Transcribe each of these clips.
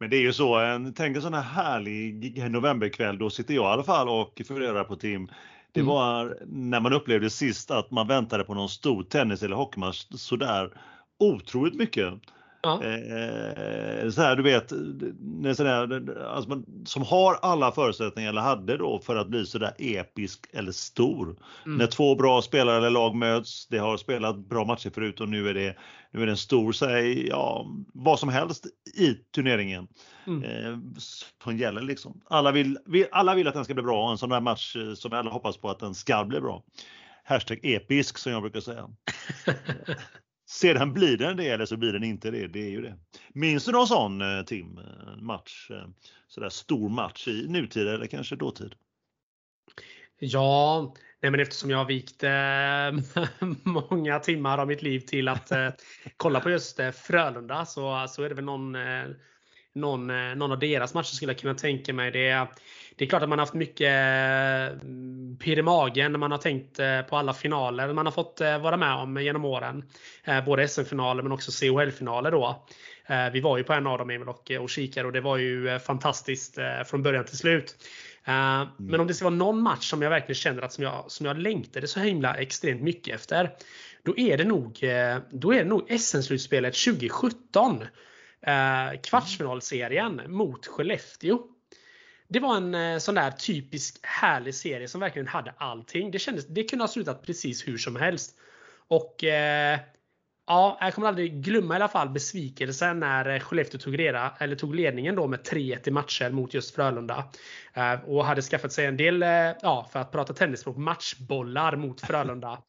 Men det är ju så, en, tänk en sån här härlig novemberkväll, då sitter jag i alla fall och funderar på Tim. Det Mm. var när man upplevde sist att man väntade på någon stor tennis eller hockeymatch sådär otroligt mycket. Ja. Eh, så här, du vet, sådär, alltså man, som har alla förutsättningar, eller hade då, för att bli sådär episk eller stor. Mm. När två bra spelare eller lag möts, det har spelat bra matcher förut och nu är det, nu är det en stor, säg, ja, vad som helst i turneringen. Mm. Eh, som gäller liksom. Alla vill, vi, alla vill att den ska bli bra och en sån där match eh, som alla hoppas på att den ska bli bra. Hashtag episk som jag brukar säga. Sedan blir den det eller så blir den inte det. Det är ju det. Minns du någon sån eh, Tim? Eh, match, eh, sådär stor match i nutid eller kanske dåtid? Ja, nej men eftersom jag har vikt många timmar av mitt liv till att kolla på just Frölunda så, så är det väl någon, någon, eh, någon av deras matcher skulle jag kunna tänka mig. Det, är- det är klart att man har haft mycket eh, pirr i magen när man har tänkt eh, på alla finaler man har fått vara med om genom åren. Både SM-finaler men också CHL-finaler då. Vi var ju på en av dem Emil och, och kikade och det var ju fantastiskt från början till slut. Eh, Men om det ska vara någon match som jag verkligen känner att som jag, som jag längtade så himla extremt mycket efter. Då är det nog, då är det nog SM-slutspelet 2017. Eh, kvartsfinalserien mot Skellefteå. Det var en eh, sån där typisk härlig serie som verkligen hade allting. Det, kändes, det kunde ha slutat precis hur som helst. Och eh, ja, jag kommer aldrig glömma i alla fall besvikelsen när eh, Skellefteå tog, reda, eller tog ledningen då med 3-1 i matcher mot just Frölunda. Eh, och hade skaffat sig en del, eh, ja, för att prata tennisspråk, matchbollar mot Frölunda.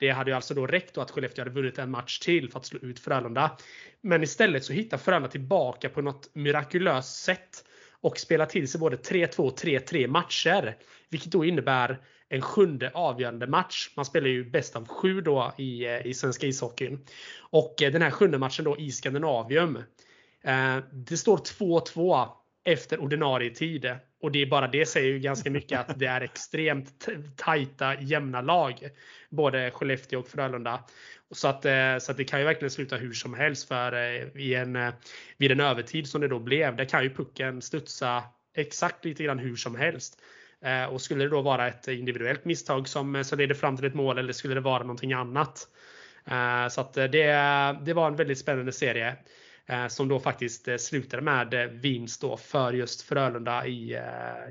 Det hade ju alltså då räckt då att Skellefteå hade vunnit en match till för att slå ut Frölunda. Men istället så hittar Frölunda tillbaka på något mirakulöst sätt och spelar till sig både 3-2 och 3-3 matcher. Vilket då innebär en sjunde avgörande match. Man spelar ju bäst av sju då i, eh, i svenska ishockeyn. Och eh, den här sjunde matchen då i Skandinavium. Eh, det står 2-2 efter ordinarie tid. Och det är bara det säger ju ganska mycket att det är extremt tajta, jämna lag. Både Skellefteå och Frölunda. Så att, eh, så att det kan ju verkligen sluta hur som helst för eh, i en, eh, vid en övertid som det då blev. Där kan ju pucken studsa exakt lite grann hur som helst. Och skulle det då vara ett individuellt misstag som, som leder fram till ett mål eller skulle det vara någonting annat? Så att det, det var en väldigt spännande serie. Eh, som då faktiskt eh, slutade med eh, vinst då för just Frölunda i,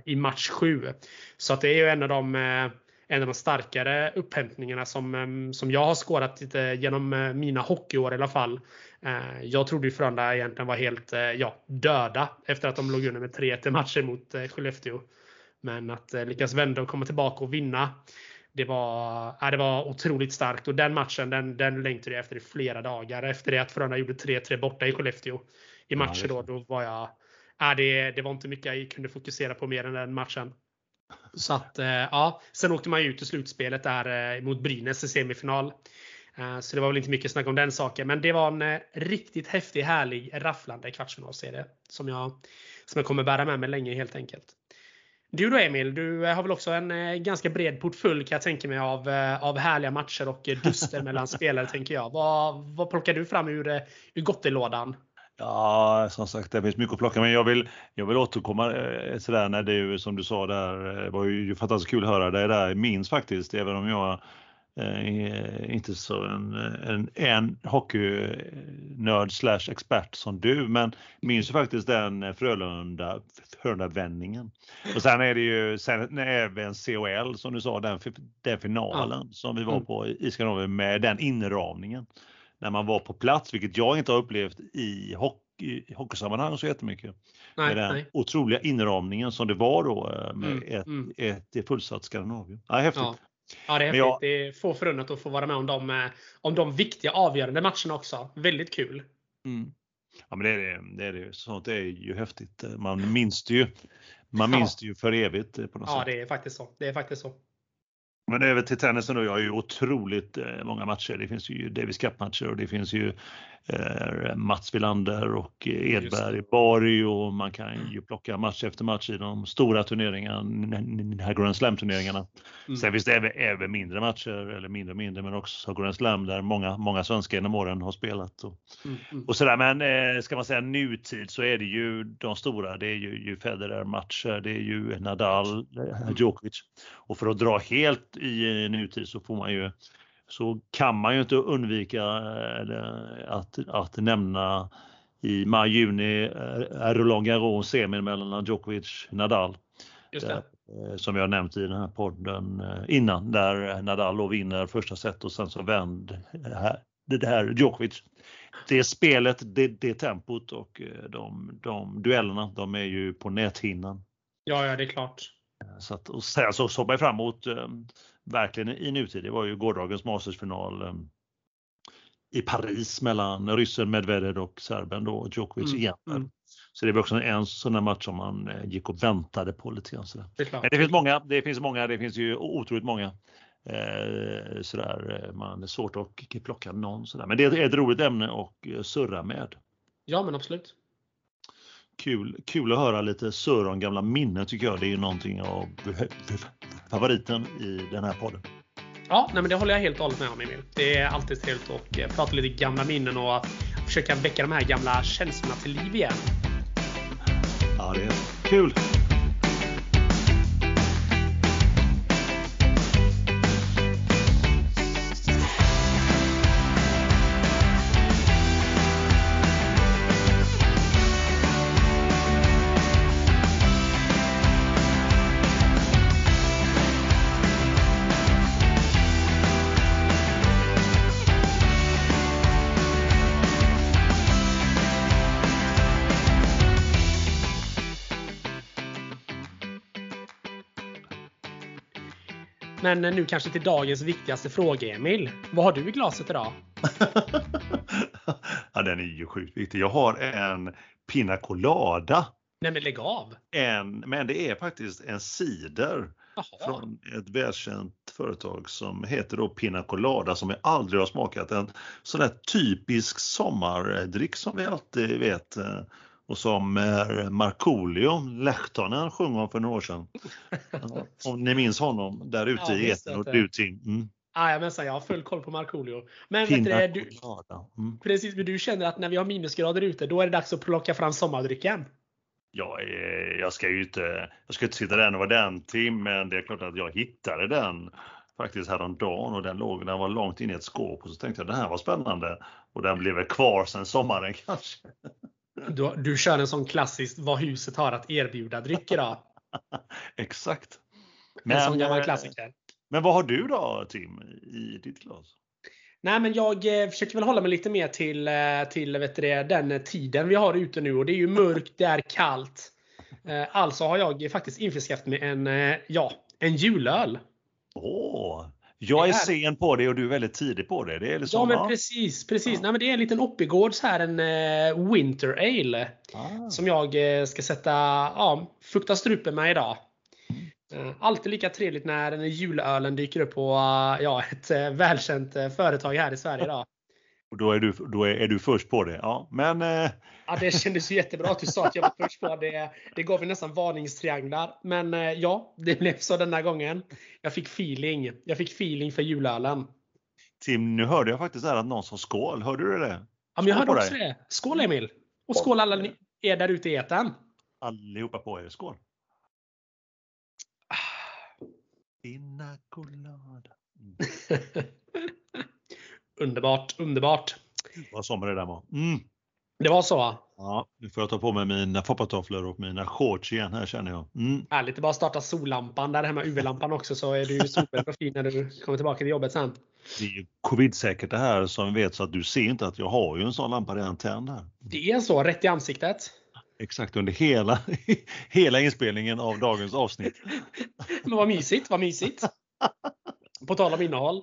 i match 7. Så att det är ju en av de en av de starkare upphämtningarna som, som jag har skådat lite genom mina hockeyår i alla fall. Jag trodde ju Frölunda egentligen var helt ja, döda efter att de låg under med 3-1 matcher mot Skellefteå. Men att lyckas vända och komma tillbaka och vinna. Det var, ja, det var otroligt starkt och den matchen den, den längtade jag efter i flera dagar. Efter det att Frölunda gjorde 3-3 borta i Skellefteå. I matcher är då, då var jag... Ja, det, det var inte mycket jag kunde fokusera på mer än den matchen. Så att, eh, ja. Sen åkte man ju ut i slutspelet där eh, mot Brynäs i semifinal. Eh, Så det var väl inte mycket snack om den saken. Men det var en riktigt häftig, härlig, rafflande kvartsfinalserie. Som jag, som jag kommer bära med mig länge helt enkelt. Du då Emil, du eh, har väl också en eh, ganska bred portfölj kan jag tänka mig av, eh, av härliga matcher och duster mellan spelare tänker jag. Vad, vad plockar du fram ur, ur gottelådan? Ja, som sagt, det finns mycket att plocka, men jag vill, jag vill återkomma sådär när du, som du sa där, eh, var ju fantastiskt kul att höra dig där, minns faktiskt, även om jag eh, inte så en, en, en hockeynörd slash expert som du, men minns ju faktiskt den Frölunda, Frölunda-vändningen. Och sen är det ju sen även CHL som du sa, den, den finalen som vi var Mm. på i Skandinavien med den inramningen när man var på plats, vilket jag inte har upplevt i hockey, i hockeysammanhang så jättemycket. Nej, med den nej. otroliga inramningen som det var då eh, med Mm, ett, mm. ett, ett fullsatt Skandinavien. Ja, häftigt. Ja. Ja, det är häftigt. jag- Det är få förunnat att få vara med om de, eh, om de viktiga avgörande matcherna också. Väldigt kul. Mm. Ja, men det är det. det, är det. Sånt är ju häftigt. Man minns det ju. Man Ja. minns det ju för evigt eh, på något Ja, sätt. det är faktiskt så. Det är faktiskt så. Men över till tennisen då. Jag har ju otroligt många matcher. Det finns ju Davis Cup-matcher och det finns ju eh, Mats Wilander och Edberg Borg och man kan ju plocka match efter match i de stora turneringarna, här Grand Slam-turneringarna. Mm. Sen finns det även, även, mindre matcher, eller mindre och mindre, men också Grand Slam där många, många svenskar genom åren har spelat. Och, mm. mm. och sådär. Men eh, ska man säga nutid så är det ju de stora, det är ju, ju Federer-matcher, det är ju Nadal, mm. Djokovic. Och för att dra helt i nutid så får man ju så kan man ju inte undvika eh, att, att nämna i maj-juni är Roland Garros semin mellan Djokovic och Nadal. Det. Eh, som har nämnt i den här podden eh, innan, där Nadal då vinner första set och sen så vänd det här Djokovic. Det spelet, det, det tempot och de, de duellerna, de är ju på näthinnan. Ja, ja, det är klart. Så att, och sen så såg man fram emot verkligen i nutid, det var ju gårdagens Mastersfinal ehm, i Paris mellan ryssen Medvedev och serben då, Djokovic mm. igen. Mm. Så det var också en sån där match som man eh, gick och väntade på lite grann. Sådär. Det Men det finns många, det finns många, det finns ju otroligt många. Eh, sådär, eh, man är svårt att plocka någon sådär. Men det är ett roligt ämne att eh, surra med. Ja men absolut. Kul, kul att höra lite surr om gamla minnen tycker jag. Det är ju någonting av favoriten i den här podden. Ja, nej men det håller jag helt och hållet med om Emil. Det är alltid trevligt att eh, prata lite gamla minnen och försöka väcka de här gamla känslorna till liv igen. Ja, det är kul. Men nu kanske till dagens viktigaste fråga Emil. Vad har du i glaset idag? ja, den är ju sjukt viktig. Jag har en Pina Colada. Nej men lägg av! En, men det är faktiskt en cider Jaha. från ett välkänt företag som heter då Pina Colada som jag aldrig har smakat. En sån där typisk sommardryck som vi alltid vet eh, och som Markoolio, Lehtonen, sjöng om för några år sedan. om ni minns honom där ute ja, i etern och du Tim. Mm. Jajamensan, jag har full koll på Markoolio. Men vet du, du, mm. precis, men du känner att när vi har minusgrader ute, då är det dags att plocka fram sommardrycken? Ja, jag ska ju inte, jag ska inte sitta där och vara den Tim, men det är klart att jag hittade den faktiskt häromdagen och den låg, den var långt in i ett skåp och så tänkte jag det här var spännande och den blev kvar sen sommaren kanske. Du, du kör en sån klassisk vad huset har att erbjuda dryck idag. Exakt. Men, en sån gammal klassiker. Men vad har du då Tim i ditt glas? Nej men jag eh, försöker väl hålla mig lite mer till, eh, till vet du, den tiden vi har ute nu och det är ju mörkt, det är kallt. Eh, alltså har jag faktiskt införskaffat mig en, ja, en julöl. Åh, jag är, sen på det och du är väldigt tidig på det. det är liksom, ja men precis. precis. Ja. Nej, men det är en liten Oppigårds här, en uh, Winter Ale. Ah. Som jag uh, ska sätta, ja, fukta strupen med idag. Uh, alltid lika trevligt när den julölen dyker upp på ja, ett välkänt företag här i Sverige idag. Och då är du, då är, är du först på det. Ja, men, eh. ja, det kändes jättebra att du sa att jag var först på det. Det gav ju nästan varningstrianglar. Men eh, ja, det blev så denna gången. Jag fick feeling. Jag fick feeling för julölen. Tim, nu hörde jag faktiskt här att någon sa skål. Hörde du det? Ja, men jag hörde också det. Skål Emil! Och skål alla er där ute i etern. Allihopa på er. Skål! Pina colada. Mm. Underbart, underbart. Vad sommar det där var. Mm. Det var så? Ja, nu får jag ta på mig mina foppatofflor och mina shorts igen här känner jag. Mm. Härligt att bara starta sollampan där hemma, UV-lampan också så är du super fin när du kommer tillbaka till jobbet sen. Det är ju covid-säkert det här som vi vet så att du ser inte att jag har ju en sån lampa redan tänd här. Det är så, rätt i ansiktet. Exakt, under hela, hela inspelningen av dagens avsnitt. Men vad mysigt, vad mysigt. På tal om innehåll.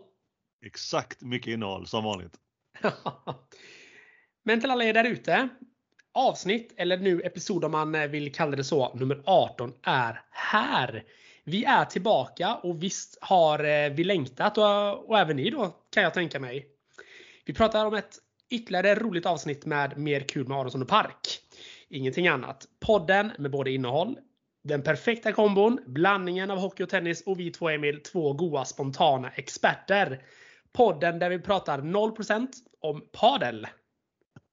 Exakt mycket innehåll som vanligt. Men till alla er där ute. Avsnitt, eller nu episod om man eh, vill kalla det så, nummer 18 är här. Vi är tillbaka och visst har eh, vi längtat och, och även ni då kan jag tänka mig. Vi pratar om ett ytterligare roligt avsnitt med Mer kul med Aronsson och Park. Ingenting annat. Podden med både innehåll, den perfekta kombon, blandningen av hockey och tennis och vi två Emil, två goa spontana experter. Podden där vi pratar 0% om padel.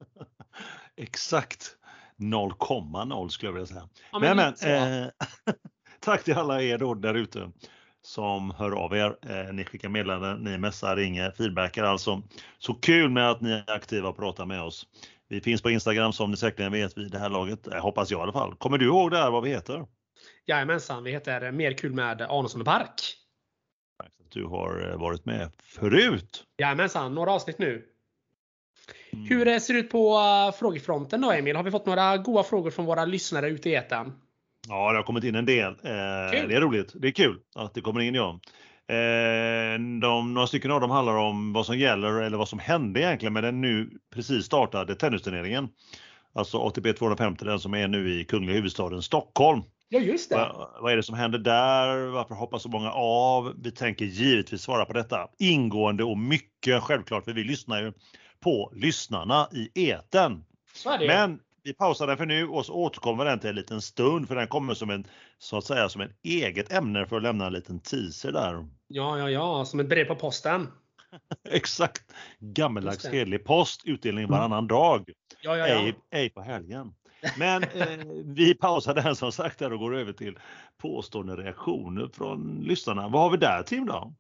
Exakt 0,0 skulle jag vilja säga. Ja, men, men, men eh, tack till alla er då där ute som hör av er. Eh, ni skickar meddelanden, ni messar, ringer, feedbackar alltså. Så kul med att ni är aktiva och pratar med oss. Vi finns på Instagram som ni säkerligen vet vid det här laget. Jag hoppas jag i alla fall. Kommer du ihåg där vad vi heter? Jajamensan, vi heter Mer kul med Arnesson och Park. Du har eh, varit med förut. Jajamensan, några avsnitt nu. Mm. Hur eh, ser det ut på uh, frågefronten då Emil? Har vi fått några goda frågor från våra lyssnare ute i etern? Ja, det har kommit in en del. Eh, det är roligt. Det är kul att det kommer in ja. Eh, de, några stycken av dem handlar om vad som gäller eller vad som hände egentligen med den nu precis startade tennisturneringen. Alltså ATP 250, den som är nu i kungliga huvudstaden Stockholm. Ja, just det. Va, vad är det som händer där? Varför hoppar så många av? Vi tänker givetvis svara på detta ingående och mycket självklart, för vi lyssnar ju på lyssnarna i eten. Men vi pausar den för nu och så återkommer den till en liten stund för den kommer som en så att säga som en eget ämne för att lämna en liten teaser där. Ja, ja, ja, som ett brev på posten. Exakt! Gammeldags hederlig post, utdelning varannan dag. Ja, ja, ja. Ej, ej på helgen. Men eh, vi pausar den som sagt där och går över till påstående reaktioner från lyssnarna. Vad har vi där Tim då?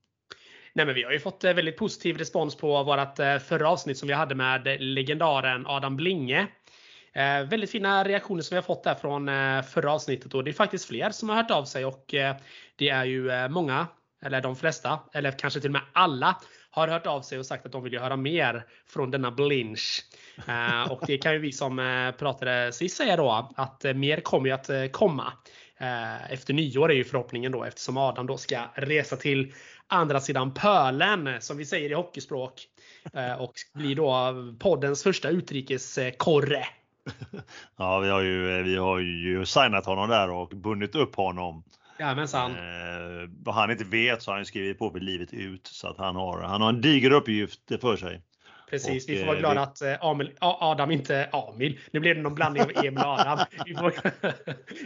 Nej, men vi har ju fått eh, väldigt positiv respons på vårt eh, förra avsnitt som vi hade med legendaren Adam Blinge. Eh, väldigt fina reaktioner som vi har fått där från eh, förra avsnittet och det är faktiskt fler som har hört av sig och eh, det är ju eh, många, eller de flesta, eller kanske till och med alla har hört av sig och sagt att de vill höra mer från denna Blinch. Eh, och det kan ju vi som eh, pratade sist säga då att mer kommer ju att komma. Efter nyår är ju förhoppningen då eftersom Adam då ska resa till andra sidan pölen som vi säger i hockeyspråk. Och blir då poddens första utrikeskorre. Ja, vi har ju, vi har ju signat honom där och bundit upp honom. Jajamensan. Eh, vad han inte vet så har han skrivit på för livet ut så att han har, han har en diger uppgift för sig. Precis, och, vi får vara glada vi... att Amil, Adam inte, Amil, nu blev det någon blandning av Emil och Adam. Vi får,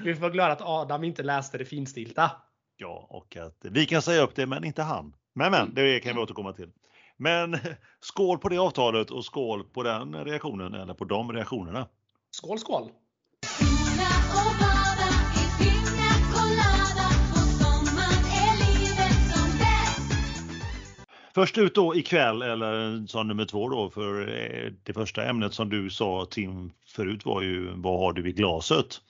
vi får vara glada att Adam inte läste det finstilta. Ja, och att vi kan säga upp det men inte han. Men men, det kan vi återkomma till. Men skål på det avtalet och skål på den reaktionen eller på de reaktionerna. Skål skål! Först ut då ikväll, eller som nummer två då, för eh, det första ämnet som du sa Tim förut var ju vad har du i glaset?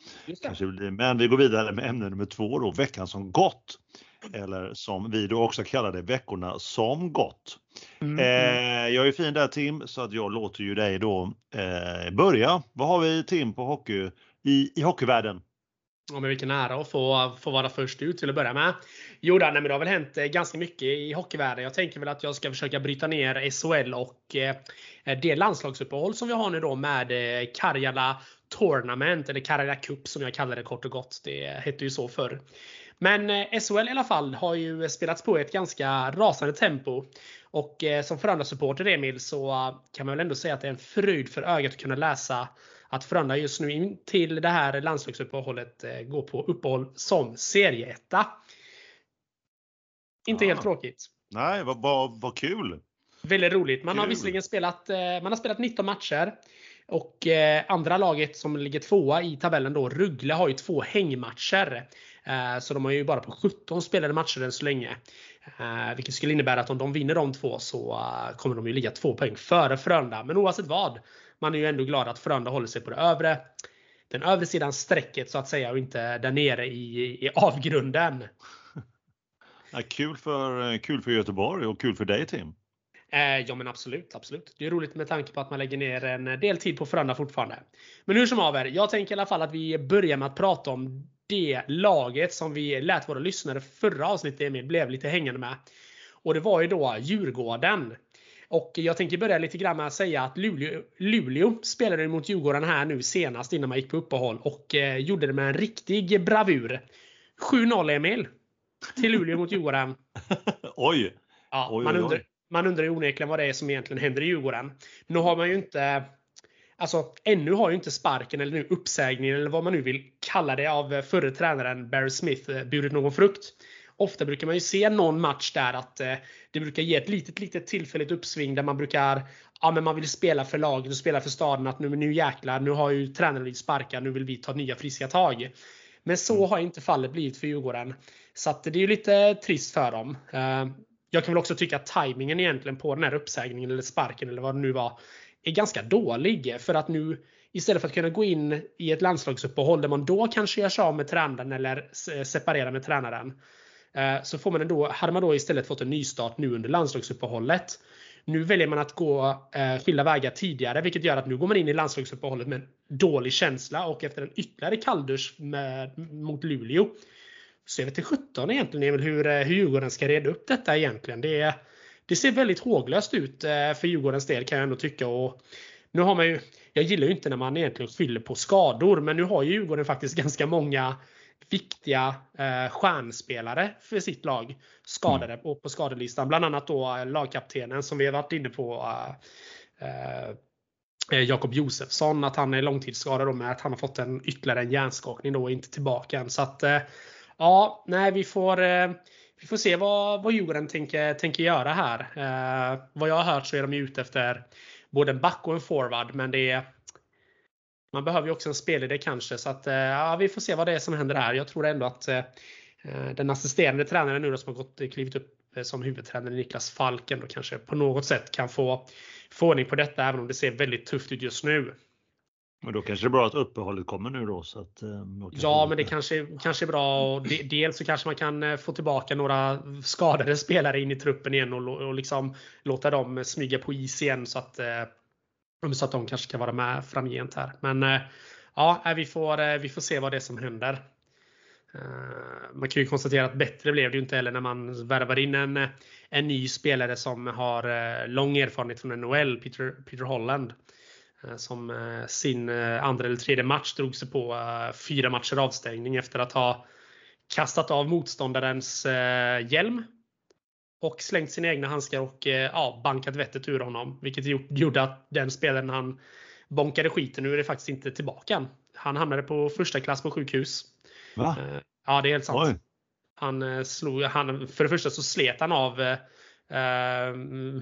Men vi går vidare med ämne nummer två då, veckan som gått. Eller som vi då också kallar det, veckorna som gått. Mm. Eh, jag är fin där Tim, så att jag låter ju dig då eh, börja. Vad har vi Tim på hockey i, i hockeyvärlden? Ja, men vilken ära att få, få vara först ut till att börja med. Jo, nej, men det har väl hänt eh, ganska mycket i hockeyvärlden. Jag tänker väl att jag ska försöka bryta ner SHL och eh, eh, det landslagsuppehåll som vi har nu då med eh, Karjala Tournament, eller Karjala Cup som jag kallar det kort och gott. Det hette ju så förr. Men eh, SHL i alla fall har ju spelats på i ett ganska rasande tempo. Och eh, som Frölunda-supporter Emil så kan man väl ändå säga att det är en fröjd för ögat att kunna läsa att Frölunda just nu in till det här landslagsuppehållet eh, går på uppehåll som serieetta. Inte ja. helt tråkigt. Nej, vad, vad, vad kul! Väldigt roligt. Man kul. har visserligen spelat, man har spelat 19 matcher. Och eh, andra laget som ligger tvåa i tabellen då, Ruggle, har ju två hängmatcher. Eh, så de har ju bara på 17 spelade matcher än så länge. Eh, vilket skulle innebära att om de vinner de två så eh, kommer de ju ligga två poäng före Frölunda. Men oavsett vad, man är ju ändå glad att Frölunda håller sig på det övre, den övre sidan strecket så att säga och inte där nere i, i avgrunden. Ja, kul, för, kul för Göteborg och kul för dig Tim. Eh, ja men absolut, absolut. Det är roligt med tanke på att man lägger ner en del tid på Frölunda fortfarande. Men hur som haver, jag tänker i alla fall att vi börjar med att prata om det laget som vi lät våra lyssnare förra avsnittet Emil blev lite hängande med. Och det var ju då Djurgården. Och jag tänker börja lite grann med att säga att Luleå, Luleå spelade mot Djurgården här nu senast innan man gick på uppehåll och eh, gjorde det med en riktig bravur. 7-0 Emil. till Luleå mot Djurgården. oj! Ja, oj, man, oj, undrar, oj. man undrar ju onekligen vad det är som egentligen händer i Djurgården. Nu har man ju inte Alltså ännu har ju inte sparken eller nu uppsägningen eller vad man nu vill kalla det av förre tränaren Barry Smith eh, burit någon frukt. Ofta brukar man ju se någon match där att eh, det brukar ge ett litet, litet tillfälligt uppsving där man brukar Ja men man vill spela för laget och spela för staden att nu, nu jäklar, nu har ju tränaren blivit sparkad, nu vill vi ta nya friska tag. Men så har inte fallet blivit för Djurgården. Så att det är ju lite trist för dem. Eh, Jag kan väl också tycka att tajmingen egentligen på den här uppsägningen eller sparken eller vad det nu var är ganska dålig. För att nu istället för att kunna gå in i ett landslagsuppehåll där man då kanske gör sig av med tränaren eller se- separerar med tränaren eh, Så får man ändå, hade man då istället fått en nystart nu under landslagsuppehållet. Nu väljer man att gå eh, skilda vägar tidigare vilket gör att nu går man in i landslagsuppehållet med en dålig känsla och efter en ytterligare kalldusch med, mot Luleå. Så jag vet inte 17 egentligen Emil hur, eh, hur Djurgården ska reda upp detta egentligen. Det, det ser väldigt håglöst ut eh, för Djurgårdens del kan jag ändå tycka. Och nu har man ju, jag gillar ju inte när man egentligen skyller på skador men nu har ju Djurgården faktiskt ganska många viktiga eh, stjärnspelare för sitt lag skadade på, på skadelistan. Bland annat då eh, lagkaptenen som vi har varit inne på. Eh, eh, Jakob Josefsson att han är långtidsskadad då med att han har fått en ytterligare en hjärnskakning då och inte tillbaka än. Så att eh, ja, nej vi får vi får se vad, vad Djurgården tänker, tänker göra här. Eh, vad jag har hört så är de ute efter både en back och en forward men det är man behöver ju också en spelidé kanske så att eh, ja, vi får se vad det är som händer här. Jag tror ändå att eh, den assisterande tränaren nu då som har gått, klivit upp eh, som huvudtränare Niklas Falken då kanske på något sätt kan få, få ordning på detta även om det ser väldigt tufft ut just nu. Men då kanske det är bra att uppehållet kommer nu då. Så att, eh, Ja, men det kanske, kanske är bra. Och de, dels så kanske man kan eh, få tillbaka några skadade spelare in i truppen igen och, och liksom låta dem smyga på is igen så att, eh, så att de kanske kan vara med framgent här. Men eh, ja, eh, vi får, eh, vi får se vad det är som händer. Man kan ju konstatera att bättre blev det ju inte heller när man värvar in en, en ny spelare som har lång erfarenhet från NHL, Peter, Peter Holland. Som sin andra eller tredje match drog sig på fyra matcher avstängning efter att ha kastat av motståndarens hjälm. Och slängt sina egna handskar och eh, ja, bankat vettet ur honom. Vilket gjorde att den spelaren han bonkade skiten ur är faktiskt inte tillbaka än. Han hamnade på första klass på sjukhus. Va? Eh, Ja, det är helt sant. Oj. Han eh, slog, han, för det första så slet han av eh, eh,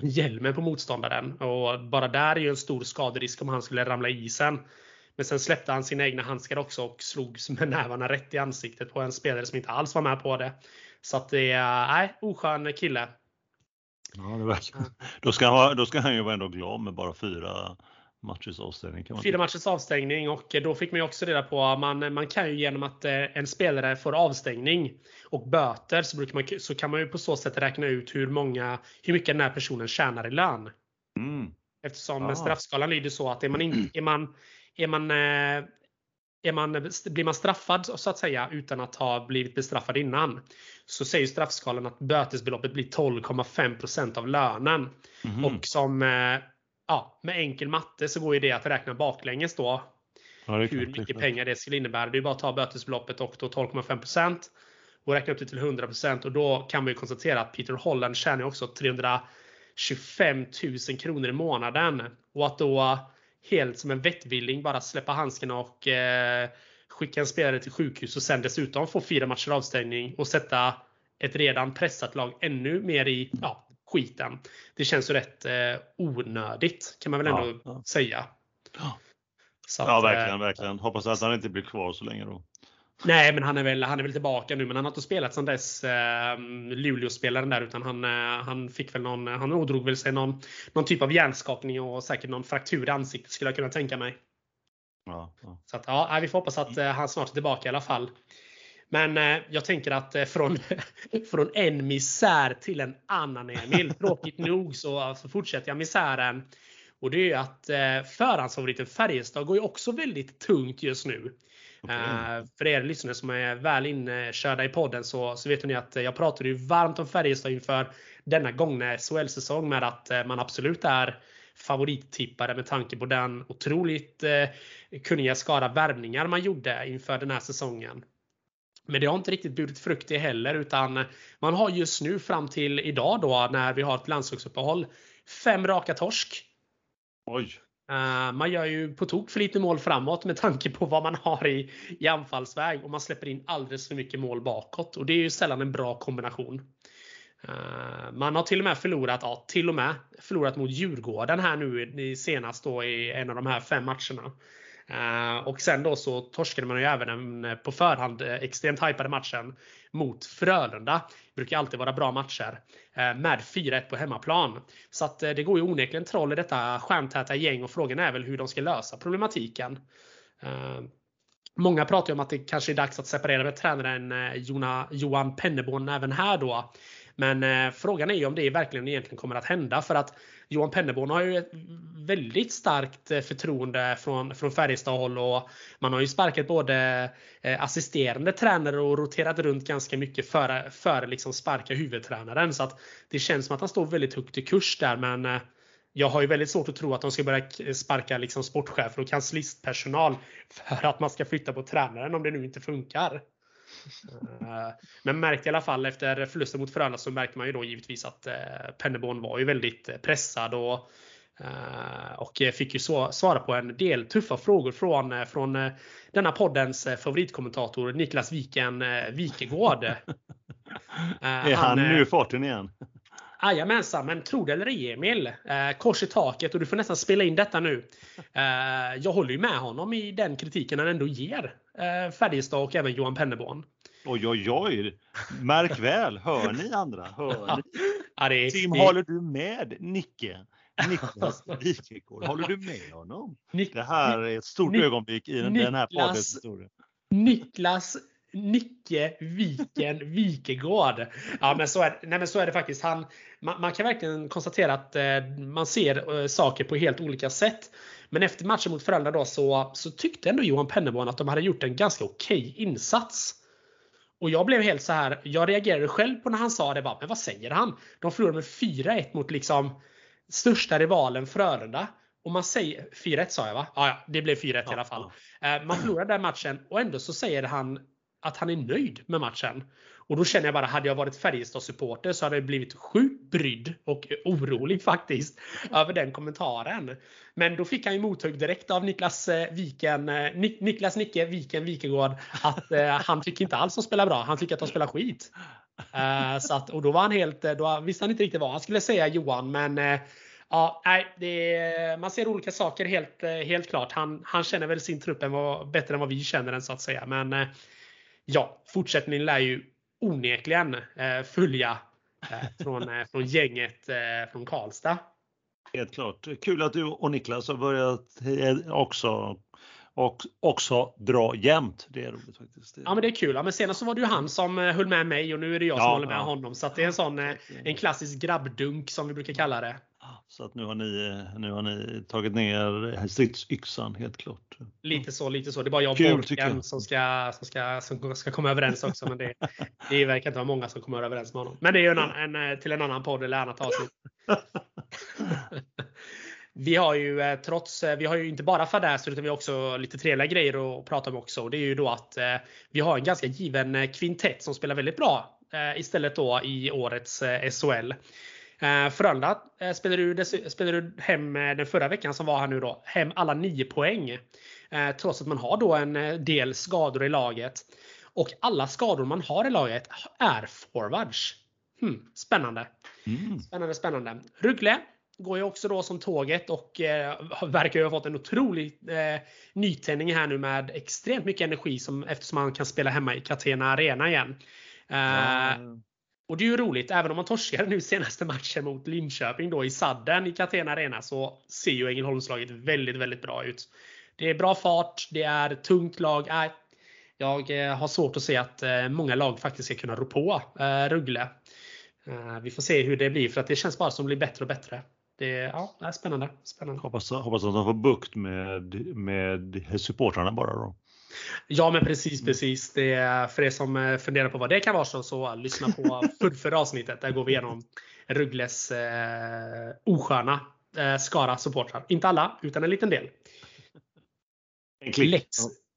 hjälmen på motståndaren och bara där är ju en stor skaderisk om han skulle ramla i isen. Men sen släppte han sina egna handskar också och slog med nävarna rätt i ansiktet på en spelare som inte alls var med på det. Så att det är, nej, oskön kille. Ja, det verkar. Då, ska han, då ska han ju vara ändå glad med bara fyra matchers avstängning. Kan man Fyra matchers avstängning och då fick man ju också reda på att man, man kan ju genom att eh, en spelare får avstängning och böter så, brukar man, så kan man ju på så sätt räkna ut hur, många, hur mycket den här personen tjänar i lön. Mm. Eftersom Ah. straffskalan lyder så att är man, in, är man, är man, eh, är man, blir man straffad så att säga utan att ha blivit bestraffad innan så säger straffskalan att bötesbeloppet blir 12,5% av lönen. Mhm. Och som eh, ja, med enkel matte så går ju det att räkna baklänges då ja, hur mycket pengar det skulle innebära. Det är bara att ta bötesbeloppet och då 12,5% och räkna upp det till 100% och då kan man ju konstatera att Peter Holland tjänar också 325 000 kronor i månaden. Och att då helt som en vettvilling bara släppa handskarna och eh, skicka en spelare till sjukhus och sen dessutom få fyra matcher avstängning och sätta ett redan pressat lag ännu mer i ja, skiten. Det känns ju rätt eh, onödigt kan man väl ändå Ja, ja. säga. Ja. Så Ja, att, verkligen, eh, verkligen. Hoppas att han inte blir kvar så länge då. Nej, men han är väl, han är väl tillbaka nu. Men han har inte spelat sedan dess eh, Luleå-spelaren där. Utan han, eh, han fick väl någon, han ådrog väl sig någon, någon typ av hjärnskakning och säkert någon fraktur i ansiktet skulle jag kunna tänka mig. Ja, ja. Så att, ja, vi får hoppas att eh, han snart är tillbaka i alla fall. Men eh, jag tänker att eh, från, från en misär till en annan Emil. Tråkigt nog så, så fortsätter jag misären. Och det är ju att eh, förhandsfavoriten Färjestad går ju också väldigt tungt just nu. Okej. Eh, för er lyssnare som är väl inkörda i podden så, så vet ni att eh, jag pratade ju varmt om Färjestad inför denna gångna SHL-säsong med att eh, man absolut är favorittippare med tanke på den otroligt kunniga skara värvningar man gjorde inför den här säsongen. Men det har inte riktigt burit frukt det heller utan man har just nu fram till idag då när vi har ett landslagsuppehåll fem raka torsk. Oj. Eh, man gör ju på tok för lite mål framåt med tanke på vad man har i, i anfallsväg och man släpper in alldeles för mycket mål bakåt och det är ju sällan en bra kombination. Eh, man har till och med förlorat, ja, till och med förlorat mot Djurgården här nu senast då i en av de här fem matcherna. Eh, och sen då så torskade man ju även den eh, på förhand eh, extremt hypade matchen mot Frölunda. Det brukar alltid vara bra matcher. Med 4-1 på hemmaplan. Så att det går ju onekligen troll i detta stjärntäta gäng och frågan är väl hur de ska lösa problematiken. Många pratar ju om att det kanske är dags att separera med tränaren Johan Penneborn även här då. Men frågan är ju om det verkligen egentligen kommer att hända för att Johan Penneborn har ju ett väldigt starkt eh, förtroende från, från Färjestad-håll och man har ju sparkat både eh, assisterande tränare och roterat runt ganska mycket före för liksom sparka huvudtränaren. Så att det känns som att han står väldigt högt i kurs där men eh, jag har ju väldigt svårt att tro att de ska börja sparka liksom sportchefer och kanslistpersonal för att man ska flytta på tränaren om det nu inte funkar. Eh, men märkte i alla fall efter förlusten mot Frölunda så märkte man ju då givetvis att eh, Penneborn var ju väldigt pressad och eh, och fick ju svara på en del tuffa frågor från, från denna poddens favoritkommentator Niklas Viken Wikegård. Är han, han nu i farten igen? Jajamensan, men tro det eller ej Emil. Eh, kors i taket och du får nästan spela in detta nu. Eh, jag håller ju med honom i den kritiken han ändå ger eh, Färjestad och även Johan Penneborn. Oj, oj, oj! Märk väl, hör ni andra? Hör ni? Ja, det, Tim, det... håller du med Nicke? Niklas Wikegård, håller du med honom? Nik det här är ett stort Nik ögonblick i Niklas, den här poddens historia. Niklas Nicke Viken Wikegård. Ja, men så är, nej, men så är det faktiskt. Han, man, man kan verkligen konstatera att eh, man ser eh, saker på helt olika sätt. Men efter matchen mot Frölunda då så, så tyckte ändå Johan Penneborn att de hade gjort en ganska okej insats. Och jag blev helt så här. Jag reagerade själv på när han sa det. Bara, men vad säger han? De förlorade med 4-1 mot liksom största rivalen Frölunda. Och man säger 4-1 sa jag va? Ja, det blev 4-1 ja, i alla fall. Ja. Eh, man förlorade den matchen och ändå så säger han att han är nöjd med matchen. Och då känner jag bara, hade jag varit Färjestad-supporter så hade jag blivit sjukt brydd och orolig faktiskt över den kommentaren. Men då fick han ju mothugg direkt av Niklas eh, Viken, eh, Niklas Nicke Viken Wikegård att eh, han tycker inte alls de spelar bra, han tycker att de spelar skit. Eh, så att, och då var han helt, då visste han inte riktigt vad han skulle säga Johan men eh, Ja, nej, är, man ser olika saker helt, helt klart. Han, han känner väl sin trupp än vad, bättre än vad vi känner den så att säga. Men ja, fortsättningen lär ju onekligen eh, följa eh, från, eh, från gänget eh, från Karlstad. Helt klart. Kul att du och Niklas har börjat också och också dra jämnt. Det är roligt faktiskt. Ja men det är kul. Ja, men senast så var det ju han som höll med mig och nu är det jag som håller med ja. honom. Så det är en sån en klassisk grabbdunk som vi brukar kalla det. Så att nu har ni, nu har ni tagit ner stridsyxan helt klart. Lite så, lite så. Det är bara jag och Borken som ska, som, ska, som ska komma överens också. Men det, det verkar inte vara många som kommer överens med honom. Men det är ju en, en, till en annan podd eller annat avsnitt. vi har ju eh, trots, eh, vi har ju inte bara fadäser utan vi har också lite trevliga grejer att prata om också. Det är ju då att eh, vi har en ganska given kvintett som spelar väldigt bra istället då i årets SHL. Eh, Frölunda eh, spelade du hem eh, den förra veckan som var här nu då, hem alla 9 poäng. Trots att man har då en del skador i laget. Och alla skador man har i laget är forwards. Hmm, spännande. Mm. Spännande, spännande. Ruggle går ju också då som tåget och eh, verkar ju ha fått en otrolig eh, nytändning här nu med extremt mycket energi som, eftersom man kan spela hemma i Catena Arena igen. Eh, ja. Och det är ju roligt, även om man torskade nu senaste matchen mot Linköping då i sadden i Catena Arena så ser ju Ängelholmslaget väldigt, väldigt bra ut. Det är bra fart, det är tungt lag. Äh, jag eh, har svårt att se att eh, många lag faktiskt ska kunna rå på eh, äh, Ruggle. Äh, vi får se hur det blir för att det känns bara som det blir bättre och bättre. Det, ja, det är spännande. spännande. Hoppas, hoppas att de får bukt med, med supportrarna bara då. Ja men precis, mm. precis. Det är, för er som eh, funderar på vad det kan vara så, så lyssna på för, förra avsnittet. Där går vi igenom Ruggles eh, osköna eh, skara supportrar. Inte alla, utan en liten del. En Lex,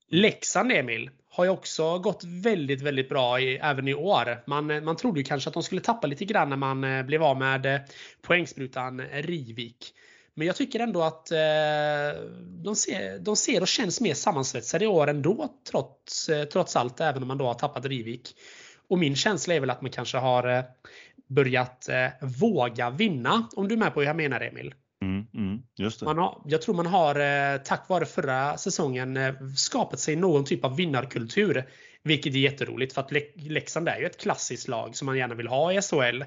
Leksand Emil har ju också gått väldigt, väldigt bra i, även i år. Man, man trodde ju kanske att de skulle tappa lite grann när man eh, blev av med eh, poängsprutan Rivik. Men jag tycker ändå att eh, de, ser, de ser och känns mer sammansvetsade i år ändå trots, eh, trots allt, även om man då har tappat Rivik. Och min känsla är väl att man kanske har eh, börjat våga vinna, om du är med på hur jag menar Emil. Mm, mm, just det. Man har, jag tror man har tack vare förra säsongen skapat sig någon typ av vinnarkultur. Vilket är jätteroligt för att Leksand är ju ett klassiskt lag som man gärna vill ha i SHL.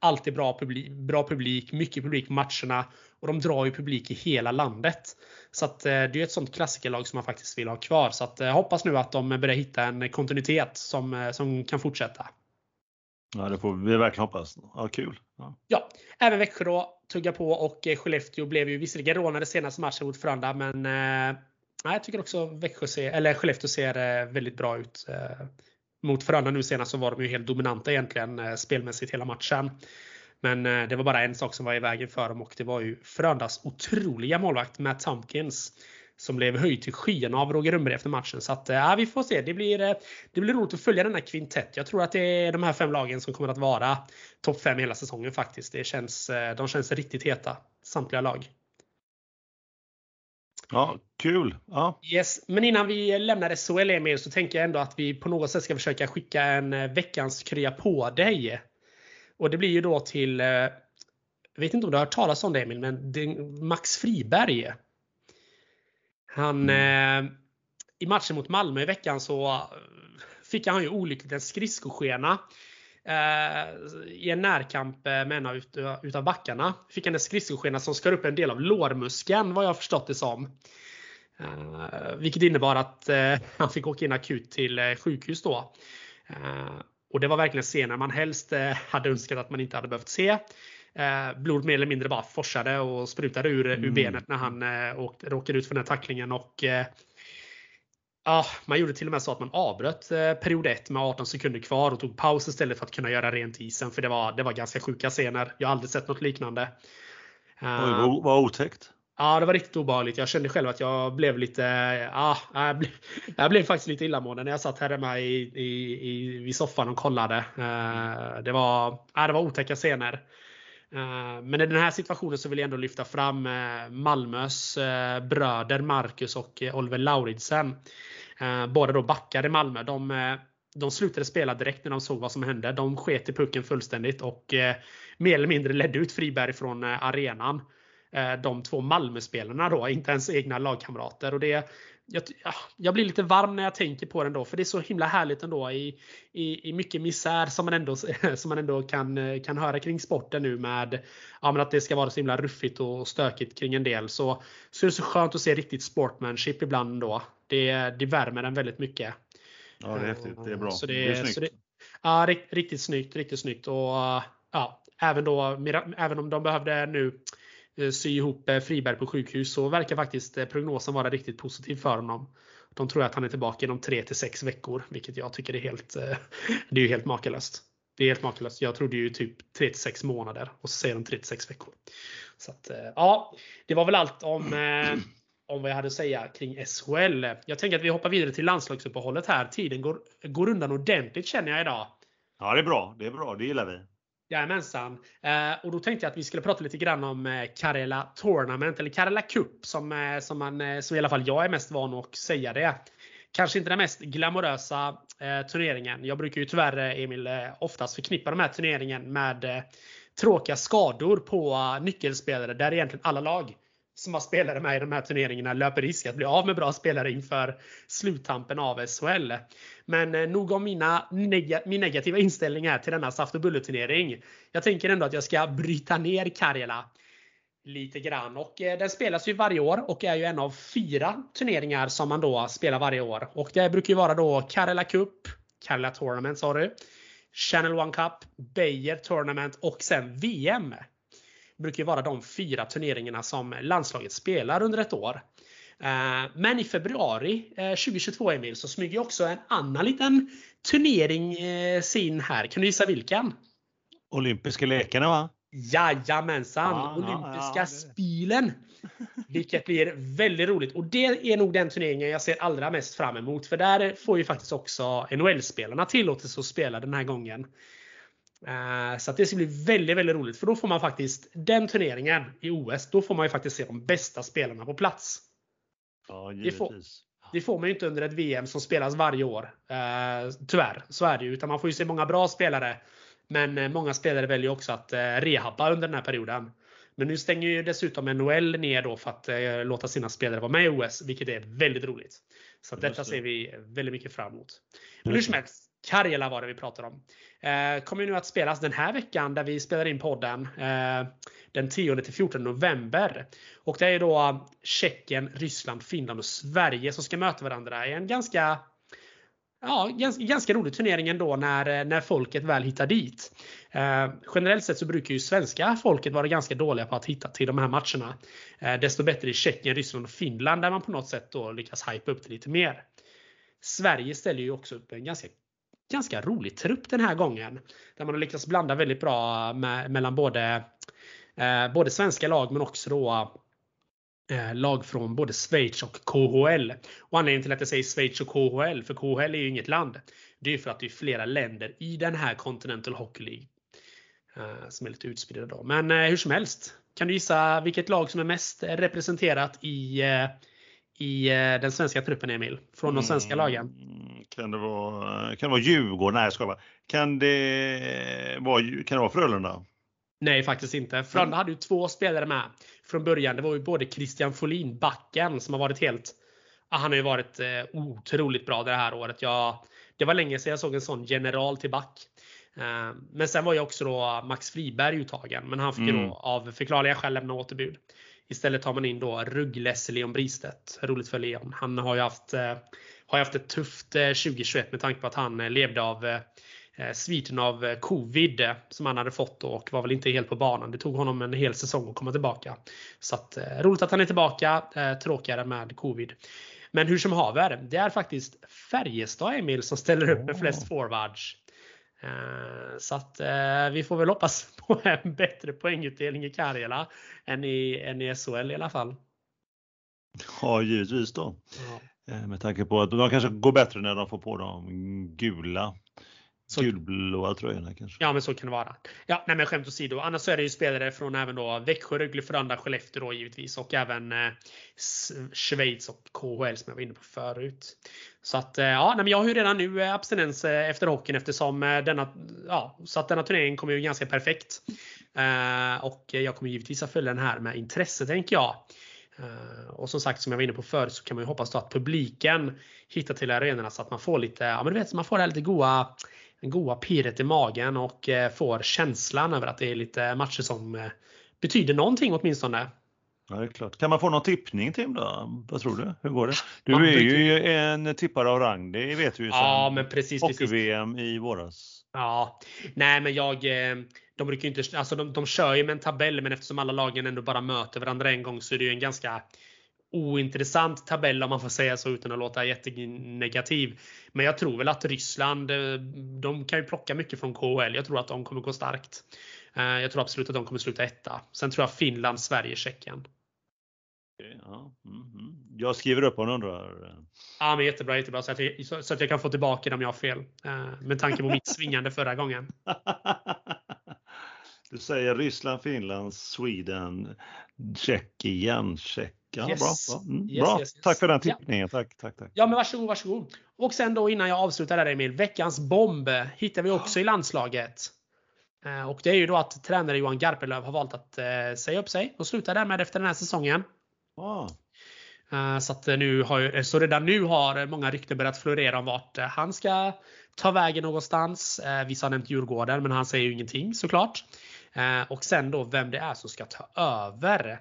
Alltid bra publik, bra publik, mycket publik på matcherna och de drar ju publik i hela landet. Så att det är ett sånt klassikerlag som man faktiskt vill ha kvar. Så att jag hoppas nu att de börjar hitta en kontinuitet som, som kan fortsätta. Ja, det får vi verkligen hoppas. Ja, kul. Ja, ja även Växjö då tuggar på och eh, Skellefteå blev ju visserligen rånade senaste matchen mot Frölunda, men eh, jag tycker också Växjö ser, eller Skellefteå ser eh, väldigt bra ut. Eh, mot Frölunda nu senast så var de ju helt dominanta egentligen eh, spelmässigt hela matchen. Men eh, det var bara en sak som var i vägen för dem och det var ju Frölundas otroliga målvakt Matt Tompkins som blev höjd till skyarna av Roger Rönnberg efter matchen. Så att, eh, ja, vi får se. Det blir, det blir roligt att följa denna kvintett. Jag tror att det är de här fem lagen som kommer att vara topp fem hela säsongen faktiskt. Det känns, de känns riktigt heta, samtliga lag. Ja, kul. Ja. Yes. Men innan vi lämnar SHL Emil så tänker jag ändå att vi på något sätt ska försöka skicka en eh, veckans krya på dig. Och det blir ju då till, jag vet inte om du har hört talas om det Emil, men Max Friberg. Han, mm. eh, I matchen mot Malmö i veckan så eh, fick han ju olyckligt en skridskoskena. Eh, I en närkamp eh, med en av utav backarna. Fick han en skridskoskena som skar upp en del av lårmuskeln vad jag förstått det som. Eh, vilket innebar att eh, han fick åka in akut till sjukhus då. och det var verkligen scener man helst hade önskat att man inte hade behövt se. Blodet mer eller mindre bara forsade och sprutade ur, mm. ur benet när han åkte, råkade ut för den här tacklingen. Och, Ja, man gjorde till och med så att man avbröt eh, period 1 med 18 sekunder kvar och tog paus istället för att kunna göra rent isen. För det var, det var ganska sjuka scener. Jag har aldrig sett något liknande. Oj, vad, vad otäckt. Ja, det var riktigt obehagligt. Jag kände själv att jag blev lite, ja, jag blev, jag blev faktiskt lite illamående när jag satt här hemma i, i, i, vid soffan och kollade. Uh, det, var, ja, det var otäcka scener. Eh, men i den här situationen så vill jag ändå lyfta fram eh, Malmös eh, bröder Marcus och Oliver Lauridsen. Båda då backade Malmö. De, de slutade spela direkt när de såg vad som hände. De sket i pucken fullständigt och mer eller mindre ledde ut Friberg från arenan. De två Malmöspelarna då, inte ens egna lagkamrater. Och det, jag, jag, blir lite varm när jag tänker på den då, för det är så himla härligt ändå i, i, i mycket misär som man ändå, som man ändå kan, kan höra kring sporten nu med ja, men att det ska vara så himla ruffigt och stökigt kring en del. Så, så är det så skönt att se riktigt sportmanship ibland då. Det, det värmer den väldigt mycket. Ja, det är häftigt. Det är bra. Så det, det är snyggt. Så det, ja, riktigt snyggt. Riktigt snyggt. Och, ja, även, då, även om de behövde nu Eh, Eh, sy ihop eh, Friberg på sjukhus så verkar faktiskt eh, prognosen vara riktigt positiv för honom. De tror att han är tillbaka inom 3 till 6 veckor, vilket jag tycker är helt, det är helt makalöst. Det är helt makalöst. Jag trodde ju typ 3 till 6 månader och så säger de 3 till 6 veckor. Så att, ja, det var väl allt om, om vad jag hade att säga kring SHL. Jag tänker att vi hoppar vidare till landslagsuppehållet här. Tiden går, går undan ordentligt känner jag idag. Ja, det är bra. Det är bra. Det gillar vi. Jajamensan. Eh, och då tänkte jag att vi skulle prata lite grann om eh, Karela Tournament, eller Karela Cup som, eh, som, man, eh, som i alla fall jag är mest van att säga det. Kanske inte den mest glamorösa eh, turneringen. Jag brukar ju tyvärr, eh, Emil, eh, oftast förknippa den här turneringen med eh, tråkiga skador på eh, nyckelspelare där egentligen alla lag som har spelare med i de här turneringarna löper risk att bli av med bra spelare inför sluttampen av SHL. Men eh, nog om mina neg min negativa inställning här till denna saft och bulleturnering. Jag tänker ändå att jag ska bryta ner Karjala lite grann. Och eh, den spelas ju varje år och är ju en av fyra turneringar som man då spelar varje år. Och det brukar ju vara då Karela Cup, Karela Tournament sa du, Channel One Cup, Beijer Tournament och sen VM brukar vara de fyra turneringarna som landslaget spelar under ett år. Eh, men i februari 2022 eh, Emil så smyger också en annan liten turnering eh, sin här. Kan du gissa vilken? Olympiska lekarna va? Jajamensan! Ja, ja, Olympiska ja, det- spilen! Vilket blir väldigt roligt. Och det är nog den turneringen jag ser allra mest fram emot. För där får ju faktiskt också NHL-spelarna tillåtelse att spela den här gången. Eh, Så att det ska bli väldigt, väldigt roligt. För då får man faktiskt, den turneringen i OS, då får man ju faktiskt se de bästa spelarna på plats. Ja, Det får- givetvis. Det får man ju inte under ett VM som spelas varje år. Eh, tyvärr, så är det ju. Utan man får ju se många bra spelare. Men eh, många spelare väljer också att eh, rehabba under den här perioden. Men nu stänger ju dessutom NHL ner då för att låta sina spelare vara med i OS, vilket är väldigt roligt. Så detta det. ser vi väldigt mycket fram emot. Men hur som helst, Karjala var det vi pratade om. Eh, kommer nu att spelas den här veckan där vi spelar in podden. Eh, den 10 till 14 november. Och det är då Tjeckien, Ryssland, Finland och Sverige som ska möta varandra i en ganska Ja, ganska, ganska rolig turnering ändå när, eh, när folket väl hittar dit. Eh, generellt sett så brukar ju svenska folket vara ganska dåliga på att hitta till de här matcherna. Eh, desto bättre i Tjeckien, Ryssland och Finland där man på något sätt då lyckas hypa upp det lite mer. Sverige ställer ju också upp en ganska, ganska rolig trupp den här gången. Där man har lyckats blanda väldigt bra med, mellan både, eh, både svenska lag men också då eh, lag från både Schweiz och KHL. Och anledningen till att jag säger Schweiz och KHL, för KHL är ju inget land. Det är ju för att det är flera länder i den här Continental Hockey League. eh, Som är lite utspridda då. Men eh, hur som helst. Kan du gissa vilket lag som är mest representerat i, eh, i eh, den svenska truppen Emil? Från de svenska lagen? Mm, Kan det vara, kan det vara Djurgården? Nej, jag skojar bara. Kan det vara, kan det vara Frölunda? Nej, faktiskt inte. Frölunda hade ju två spelare med från början. Det var ju både Christian Folin, backen, som har varit helt... Han har ju varit eh, otroligt bra det här året. Jag, det var länge sedan jag såg en sån general till back. Eh, men sen var ju också då Max Friberg uttagen, men han fick ju Mm. då av förklarliga skäl lämna återbud. Istället tar man in då Rugglesse Leon Bristedt. Roligt för Leon. Han har ju haft, eh, har haft ett tufft eh, 2021 med tanke på att han eh, levde av eh, eh, sviten av eh, covid eh, som han hade fått och var väl inte helt på banan. Det tog honom en hel säsong att komma tillbaka. Så att, eh, roligt att han är tillbaka. Eh, tråkigare med covid. Men hur som haver, det är faktiskt Färjestad Emil som ställer upp med flest forwards. Eh, Så att eh, vi får väl hoppas på en bättre poängutdelning i Karjala än i, än i SHL i alla fall. Ja, givetvis då. Ja. Eh, Med tanke på att de kanske går bättre när de får på de gula, Så- gulblåa tröjorna kanske. Ja, men så kan det vara. Ja, nej, men skämt åsido. Annars så är det ju spelare från även då Växjö, Rögle, Frölunda, Skellefteå då givetvis och även eh, Schweiz och KHL som jag var inne på förut. Så att eh, ja, nej, men jag har ju redan nu eh, abstinens eh, efter hockeyn eftersom eh, denna, ja, så att denna turnering kommer ju ganska perfekt. Eh, och jag kommer givetvis att följa den här med intresse tänker jag. Och som sagt som jag var inne på förut så kan man ju hoppas då att publiken hittar till arenorna så att man får lite, ja men du vet, man får det här lite goa goa pirret i magen och eh, får känslan över att det är lite matcher som eh, betyder någonting åtminstone. Ja, det är klart. Kan man få någon tippning Tim då? Vad tror du? Hur går det? Du är ju en tippare av rang, det vet vi ju Ja, men precis. Hockey-VM i våras. Ja, nej men jag, eh, de brukar inte, alltså de, de kör ju med en tabell men eftersom alla lagen ändå bara möter varandra en gång så är det ju en ganska ointressant tabell om man får säga så utan att låta jättenegativ. Men jag tror väl att Ryssland, eh, de kan ju plocka mycket från KHL. Jag tror att de kommer gå starkt. Eh, Jag tror absolut att de kommer sluta etta. Sen tror jag Finland, Sverige, Tjeckien. Ja, mm, mm. Jag skriver upp om du undrar. Ja, men jättebra, jättebra. Så att, jag, så, att jag kan få tillbaka det om jag har fel. Eh, Med tanke på mitt svingande förra gången. Du säger Ryssland, Finland, Sweden, Tjeckien, Tjeck. Ja, Yes. bra. Bra. Mm, Yes, bra. yes. Tack för den Ja. tippningen. Tack, tack, tack. Ja men varsågod, varsågod. Och sen då innan jag avslutar där Emil. Veckans bomb hittar vi också i landslaget. Eh, Och det är ju då att tränare Johan Garpenlöv har valt att eh, säga upp sig och sluta därmed efter den här säsongen. Ah, Eh, Så, att nu har, så redan nu har många rykten börjat florera om vart han ska ta vägen någonstans. Vissa har nämnt Djurgården men han säger ju ingenting såklart. Och sen då vem det är som ska ta över.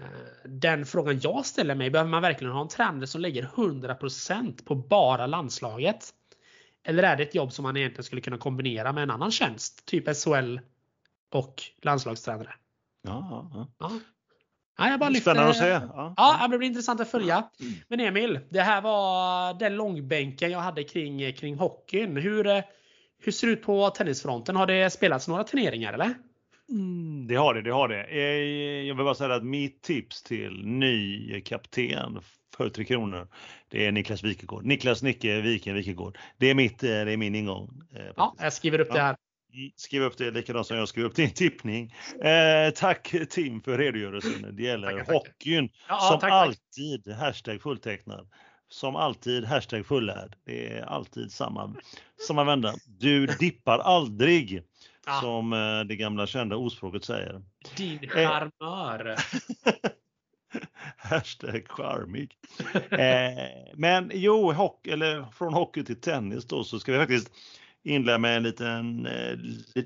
Eh, Den frågan jag ställer mig, behöver man verkligen ha en tränare som lägger 100% på bara landslaget? Eller är det ett jobb som man egentligen skulle kunna kombinera med en annan tjänst? Typ SHL och landslagstränare. ja, ja, ja. Ja. Ja, jag bara lyfter- Spännande att se. Ja. Ja, det blir intressant att följa. Men Emil, det här var den långbänken jag hade kring, kring hockeyn. Hur, eh, hur ser det ut på tennisfronten? Har det spelats några turneringar eller? Mm, det har det, det har det. Eh, jag vill bara säga att mitt tips till ny kapten för Tre Kronor, det är Niklas Wikegård. Niklas Nicke Viken Wikegård. Det är, mitt, eh, det är min ingång. Eh, ja, jag skriver upp det här. Skriv upp det likadant som jag skriver upp din tippning. Eh, tack Tim för redogörelsen. Det gäller tackar, hockeyn. Ja, som tack, alltid, tack. hashtag fulltecknad. Som alltid, hashtag fullärd. Det är alltid samma, samma vända. Du dippar aldrig. Ah. Som eh, det gamla kända ordspråket säger. Din charmör. Hashtag charmig. eh, men jo, hockey, eller från hockey till tennis då så ska vi faktiskt inleda med en liten, eh,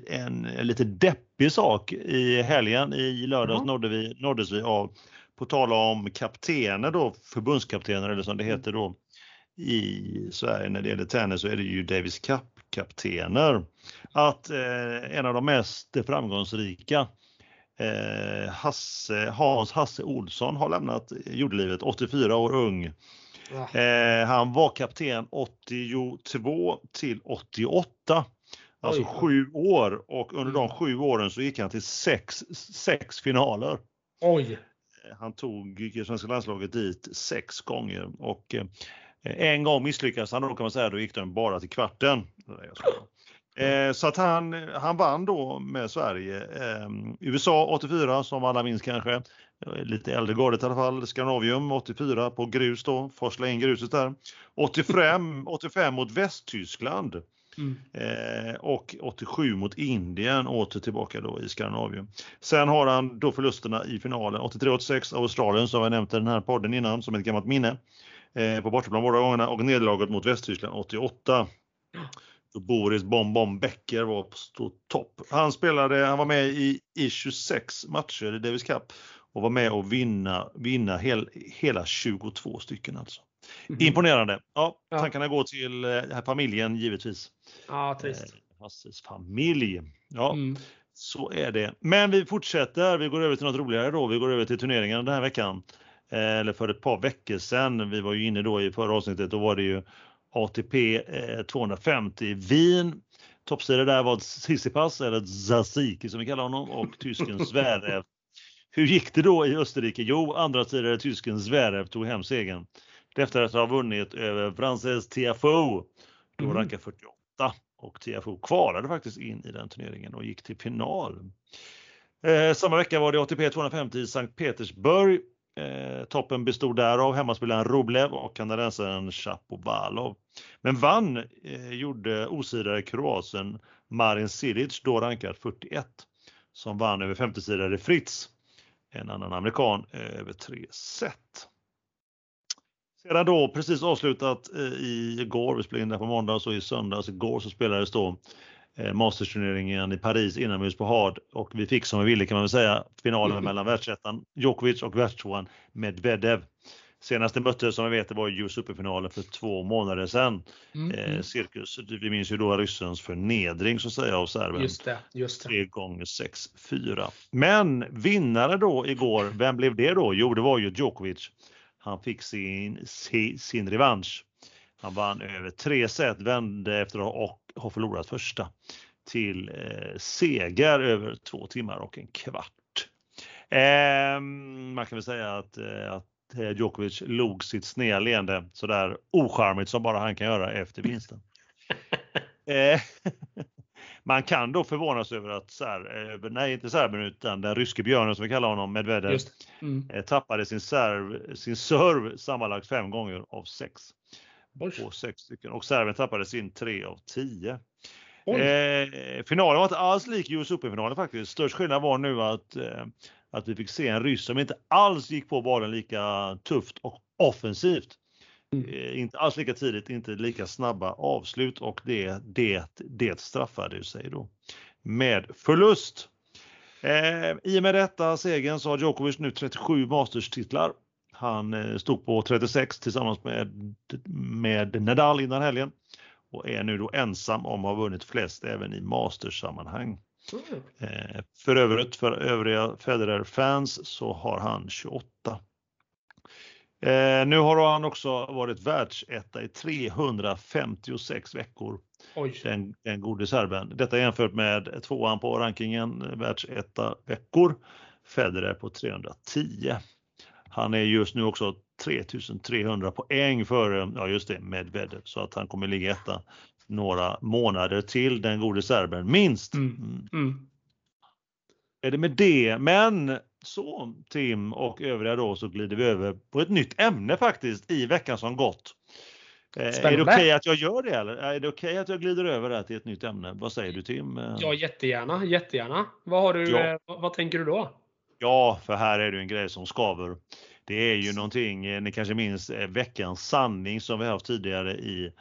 en, en lite deppig sak. I helgen, i lördags mm. nådde vi, nåddes vi av, på tal om kaptener då, förbundskaptener eller som det heter då i Sverige när det gäller tennis så är det ju Davis Cup-kaptener. Att eh, en av de mest framgångsrika eh, Hasse, Hans Hasse Olsson har lämnat jordelivet, 84 år ung. Ja. Eh, han var kapten 82 till 88. Alltså Oj. sju år och under de mm. sju åren så gick han till sex, sex finaler. Oj! Eh, han tog svenska landslaget dit sex gånger och eh, en gång misslyckades han då kan man säga, då gick de bara till kvarten. Eh, så att han, han vann då med Sverige. Eh, USA 84 som alla minns kanske. Lite äldre gardet i alla fall. Skandinavium 84 på grus då, forsla in gruset där. 85, 85 mot Västtyskland. Mm. Eh, och 87 mot Indien åter tillbaka då i Skandinavium. Sen har han då förlusterna i finalen 83-86 Australien som jag nämnt i den här podden innan som ett gammalt minne. Eh, på bortaplan båda gångerna och nederlaget mot Västtyskland 88. Då Boris Bom Becker var på topp. Han spelade, han var med i, i 26 matcher i Davis Cup och var med och vinna, vinna hel, hela 22 stycken alltså. Mm. Imponerande. Ja, ja. Tankarna går till eh, familjen givetvis. Ja, trist. Eh, Hasses familj. Ja, mm. så är det. Men vi fortsätter. Vi går över till något roligare då. Vi går över till turneringen den här veckan. Eh, eller för ett par veckor sedan. Vi var ju inne då i förra avsnittet. Då var det ju ATP 250 eh, Wien. Toppsida där var Tsitsipas, eller Zasiki som vi kallar honom, och tysken Zverev. Hur gick det då i Österrike? Jo, andra sidan tysken Zverev tog hem segern. Efter att ha vunnit över Frances Tiafoe, då mm. rankar 48. Och Tiafoe kvalade faktiskt in i den turneringen och gick till final. Eh, samma vecka var det ATP 250 i Sankt Petersburg Eh, toppen bestod därav hemmaspelaren Rublev och kanadensaren Shapovalov. Men vann eh, gjorde osidare kroaten Marin Cilic, då rankad 41, som vann över 50-sidare Fritz, en annan amerikan, eh, över tre set. Sedan då precis avslutat eh, igår, vi spelade in det på måndag, så i söndags igår så spelades då Eh, Mastersturneringen i Paris inomhus på hard och vi fick som vi ville kan man väl säga finalen mellan världsettan Djokovic och världstvåan Medvedev. Senast det möttes som vi vet det var ju superfinalen för två månader sedan. Mm. Eh, mm. cirkus. Vi minns ju då ryssens förnedring så att säga av serben. Just det, just det. 3 gånger 6-4. Men vinnare då igår, vem blev det då? Jo, det var ju Djokovic. Han fick sin, sin revansch. Han vann över tre set, vände efter att ha förlorat första till eh, seger över två timmar och en kvart. Eh, man kan väl säga att, eh, att eh, Djokovic log sitt sneda leende sådär ocharmigt som bara han kan göra efter vinsten. eh, man kan då förvånas över att, Ser, nej inte Serben utan den ryske björnen som vi kallar honom, Medvedev, mm. Eh, tappade sin, serv, sin serve sammanlagt fem gånger av sex. På sex stycken och Serbien tappade sin 3 av 10. Eh, finalen var inte alls lik US Open-finalen faktiskt. Störst skillnad var nu att, eh, att vi fick se en ryss som inte alls gick på bollen lika tufft och offensivt. Mm. Eh, inte alls lika tidigt, inte lika snabba avslut och det, det, det straffade sig då med förlust. Eh, I och med detta segern så har Djokovic nu 37 Masters-titlar han eh, stod på 36 tillsammans med, med Nadal innan helgen och är nu då ensam om att ha vunnit flest även i Masters-sammanhang. Mm. För övrigt, för övriga Federer-fans så har han 28. Eh, nu har han också varit världsetta i 356 veckor. Oj. Den, den gode serben. Detta jämfört med tvåan på rankingen, världsetta veckor, Federer på 310. Han är just nu också 3300 poäng före, ja just det, Medvedev, så att han kommer ligga etta några månader till, den gode serben, minst. Mm. Mm. mm. Är det med det, men så Tim och övriga då så glider vi över på ett nytt ämne faktiskt i veckan som gått. Spännande. Eh, är det okej okay att jag gör det eller? Är det okej okay att jag glider över det till ett nytt ämne? Vad säger du Tim? Ja, jättegärna, jättegärna. Vad, har du, ja. Eh, vad tänker du då? Ja, för här är det en grej som skaver. Det är ju någonting, eh, ni kanske minns eh, veckans sanning som vi haft tidigare i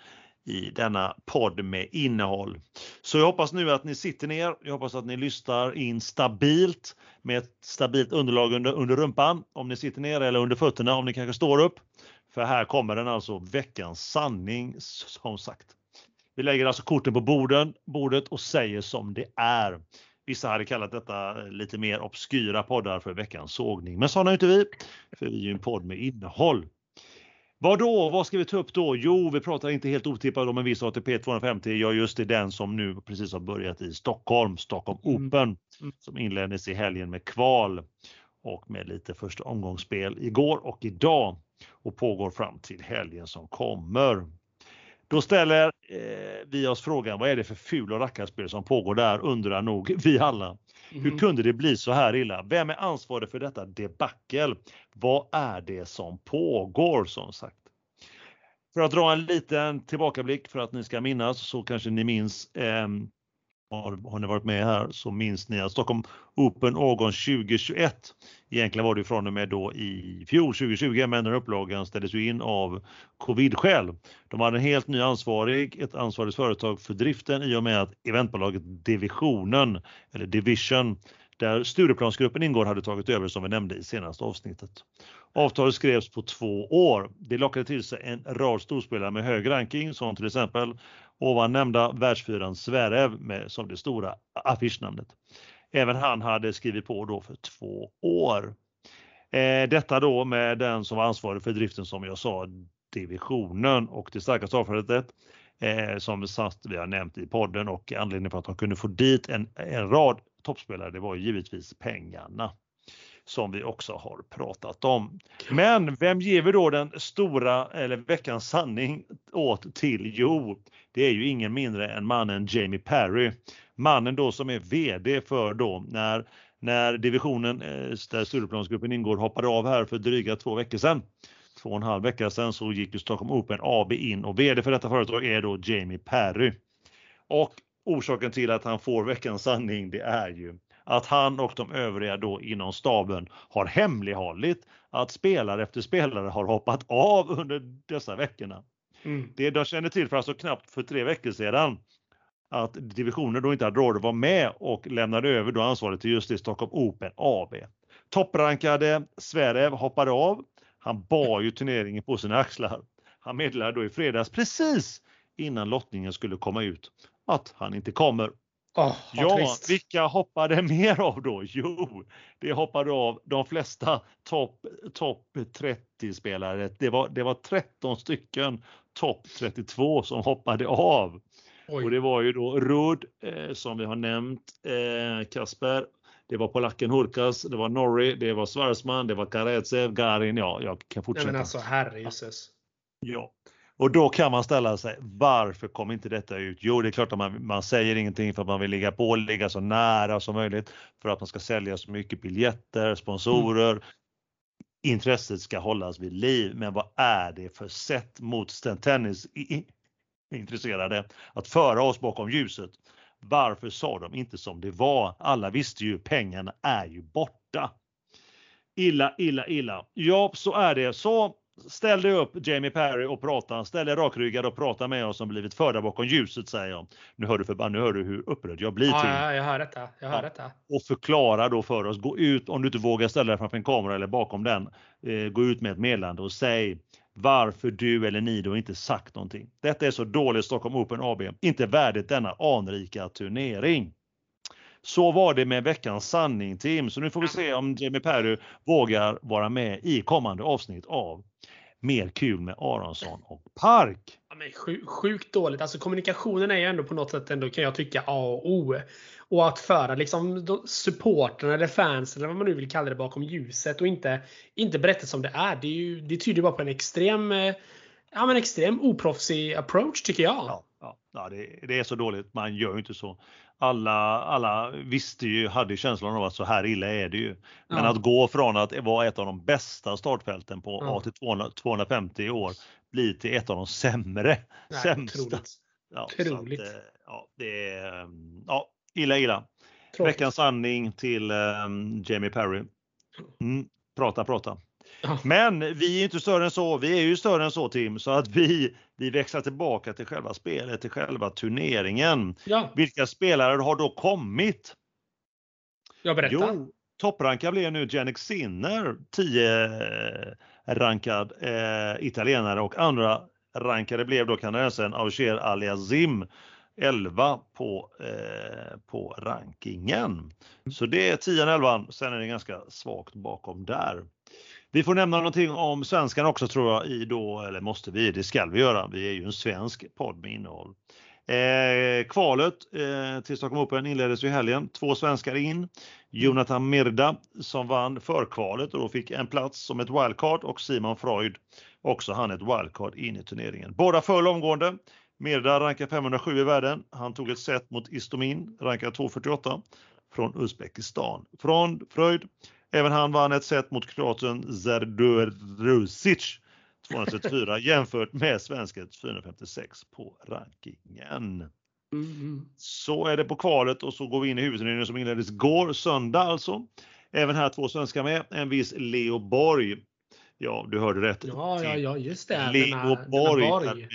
i denna podd med innehåll. Så jag hoppas nu att ni sitter ner. Jag hoppas att ni lyssnar in stabilt med ett stabilt underlag under, under rumpan om ni sitter ner eller under fötterna om ni kanske står upp. För här kommer den alltså veckans sanning som sagt. Vi lägger alltså korten på borden, bordet och säger som det är. Vissa hade kallat detta lite mer obskyra poddar för veckans sågning, men sådana är inte vi. För vi är ju en podd med innehåll. Vad då? Vad ska vi ta upp då? Jo, vi pratar inte helt otippat om en viss ATP 250. Ja, just det, den som nu precis har börjat i Stockholm, Stockholm mm. Open, mm. som inleddes i helgen med kval och med lite första omgångsspel igår och idag och pågår fram till helgen som kommer. Då ställer eh, vi oss frågan, vad är det för ful och rackarspel som pågår där, undrar nog vi alla. Mm. Hur kunde det bli så här illa? Vem är ansvarig för detta debacle? Vad är det som pågår som sagt? För att dra en liten tillbakablick för att ni ska minnas så kanske ni minns eh, har, har ni varit med här så minns ni att Stockholm Open årgång 2021 Egentligen var det från och med då i fjol 2020 men den upplagan ställdes ju in av covid-skäl. De hade en helt ny ansvarig, ett ansvarigt företag för driften i och med att eventbolaget Divisionen, eller Division, där Stureplansgruppen ingår hade tagit över som vi nämnde i senaste avsnittet. Avtalet skrevs på två år. Det lockade till sig en rad storspelare med hög ranking som till exempel ovan nämnda världsfyran Zverev med, som det stora affischnamnet. Även han hade skrivit på då för två år. Eh, detta då med den som var ansvarig för driften som jag sa, divisionen och det starkaste avfallet eh, som satt, vi har nämnt i podden och anledningen för att de kunde få dit en, en rad toppspelare, det var givetvis pengarna som vi också har pratat om. Men vem ger vi då den stora eller veckans sanning åt till? Jo, det är ju ingen mindre än mannen Jamie Perry. Mannen då som är VD för då när, när divisionen eh, där Stureplansgruppen ingår hoppade av här för dryga två veckor sedan. Två och en halv vecka sedan så gick ju Stockholm Open AB in och VD för detta företag är då Jamie Perry. Och orsaken till att han får veckans sanning det är ju att han och de övriga då inom staben har hemlighållit att spelare efter spelare har hoppat av under dessa veckorna. Mm. Det de känner till för alltså knappt för tre veckor sedan att divisionen då inte hade råd att vara med och lämnade över då ansvaret till just det Stockholm Open AB. Topprankade Zverev hoppade av. Han bar ju turneringen på sina axlar. Han meddelade då i fredags precis innan lottningen skulle komma ut att han inte kommer. Oh, ja, trist. vilka hoppade mer av då? Jo, det hoppade av de flesta topp top 30 spelare. Det var, det var 13 stycken topp 32 som hoppade av. Oj. Och det var ju då Rud eh, som vi har nämnt, eh, Kasper, det var polacken Hurkas, det var Norrie, det var Svarsman, det var Karetsev, Garin, ja, jag kan fortsätta. Nej, men alltså herrejösses. Ja, och då kan man ställa sig, varför kom inte detta ut? Jo, det är klart att man, man säger ingenting för att man vill ligga på, ligga så nära som möjligt för att man ska sälja så mycket biljetter, sponsorer. Mm. Intresset ska hållas vid liv, men vad är det för sätt mot tennis intresserade att föra oss bakom ljuset? Varför sa de inte som det var? Alla visste ju, pengarna är ju borta. Illa, illa, illa. Ja, så är det. Så Ställ dig upp Jamie Perry och prata. Ställ dig rakryggad och prata med oss som blivit förda bakom ljuset säger jag. Nu hör du för, nu hör du hur upprörd jag blir. Ja, till. ja, jag hör detta. Jag hör ja. detta. Och förklara då för oss. Gå ut om du inte vågar ställa dig framför en kamera eller bakom den. Eh, gå ut med ett meddelande och säg varför du eller ni då inte sagt någonting. Detta är så dåligt Stockholm Open AB. Inte värdigt denna anrika turnering. Så var det med veckans sanning team. Så nu får vi se om Jamie Perry vågar vara med i kommande avsnitt av Mer kul med Aronsson och Park. Ja, men sjuk, sjukt dåligt. Alltså kommunikationen är ju ändå på något sätt ändå kan jag tycka A och O. Och att föra liksom supporterna eller fansen eller vad man nu vill kalla det bakom ljuset och inte, inte berätta som det är. Det, är ju, det tyder bara på en extrem eh, ja, men extrem oproffsig approach tycker jag. Ja, ja, ja det, det, är så dåligt. Man gör ju inte så. Alla, alla visste ju, hade känslan av att så här illa är det ju. Men ja. att gå från att vara ett av de bästa startfälten på ja. A till 200, 250 i år bli till ett av de sämre. Nej, sämsta. Otroligt. Ja, otroligt. Att, ja, det är ja, illa illa. Tråkigt. Veckans sanning till um, Jamie Perry. Mm, prata, prata. Men vi är inte större än så. Vi är ju större än så Tim, så att vi, vi växlar tillbaka till själva spelet, till själva turneringen. Ja. Vilka spelare har då kommit? Jag berättar. Jo, topprankad blev nu Jannik Sinner, 10 rankad eh, italienare och andra rankade blev då kanadensaren Auger Aliazim 11 på, eh, på rankingen. Så det är 10 11 sen är det ganska svagt bakom där. Vi får nämna någonting om svenskan också tror jag i då, eller måste vi, det ska vi göra. Vi är ju en svensk podd med innehåll. Eh, kvalet eh, till Stockholm Open inleddes ju helgen. Två svenskar in. Jonathan Mirda som vann förkvalet och då fick en plats som ett wildcard och Simon Freud också han ett wildcard in i turneringen. Båda föll omgående. Mirda rankar 507 i världen. Han tog ett set mot Istomin, rankad 248 från Uzbekistan. Från Freud Även han vann ett set mot kroaten Zerdorusic 234 jämfört med svensken 456 på rankingen. Mm. Så är det på kvalet och så går vi in i huvudturneringen som inleddes igår, söndag alltså. Även här två svenskar med, en viss Leo Borg. Ja, du hörde rätt. Ja, ja, ja, just det. Leo denna, Borg. Denna Borg.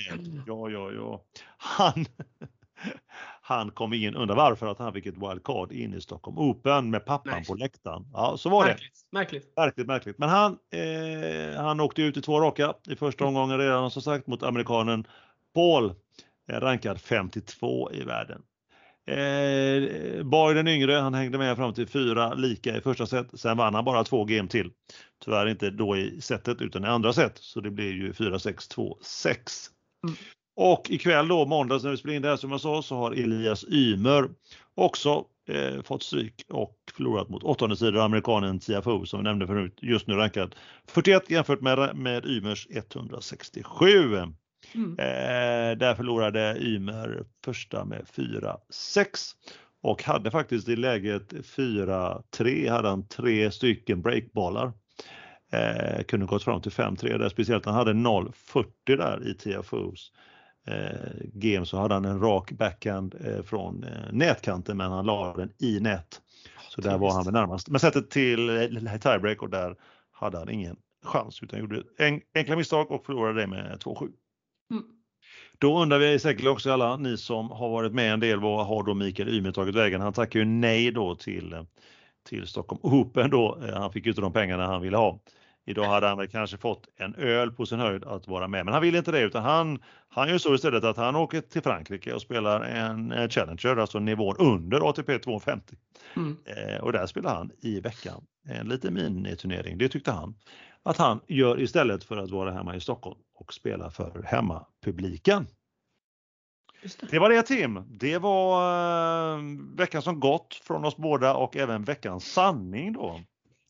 Ja, ja, ja. Han, han kom in, undrar varför att han fick ett wildcard in i Stockholm Open med pappan Nej. på läktaren. Ja, så var märkligt, det. Märkligt. Märkligt, märkligt. Men han, eh, han åkte ut i två raka i första mm. omgången redan som sagt mot amerikanen Paul, eh, rankad 52 i världen. Eh, Borg den yngre, han hängde med fram till fyra lika i första set. Sen vann han bara två game till. Tyvärr inte då i setet utan i andra set, så det blir ju 4-6, 2-6. Mm. Och ikväll då, måndags när vi spelar in det här som jag sa, så har Elias Ymer också eh, fått stryk och förlorat mot åttonde sidor amerikanen Tiafoe som vi nämnde förut, just nu rankad 41 jämfört med, med Ymers 167. Mm. Eh, där förlorade Ymer första med 4-6 och hade faktiskt i läget 4-3 hade han tre stycken breakbollar. Eh, kunde gått fram till 5-3 där, speciellt han hade 0-40 där i TFOs game så hade han en rak backhand eh, från eh, nätkanten men han la den i nät. Så där var han väl närmast. Men sättet till eh, tiebreak och där hade han ingen chans utan gjorde en, enkla misstag och förlorade det med 2-7. Mm. Då undrar vi säkert också alla ni som har varit med en del, vad har då Mikael Ymer tagit vägen? Han tackar ju nej då till, till Stockholm Open då. Eh, han fick ju inte de pengarna han ville ha. Idag hade han väl kanske fått en öl på sin höjd att vara med, men han vill inte det utan han, han gör så istället att han åker till Frankrike och spelar en eh, Challenger, alltså nivån under ATP 250. Mm. Eh, och där spelar han i veckan en liten miniturnering. Det tyckte han att han gör istället för att vara hemma i Stockholm och spela för hemmapubliken. Det. det var det Tim. Det var eh, veckan som gått från oss båda och även veckans sanning då.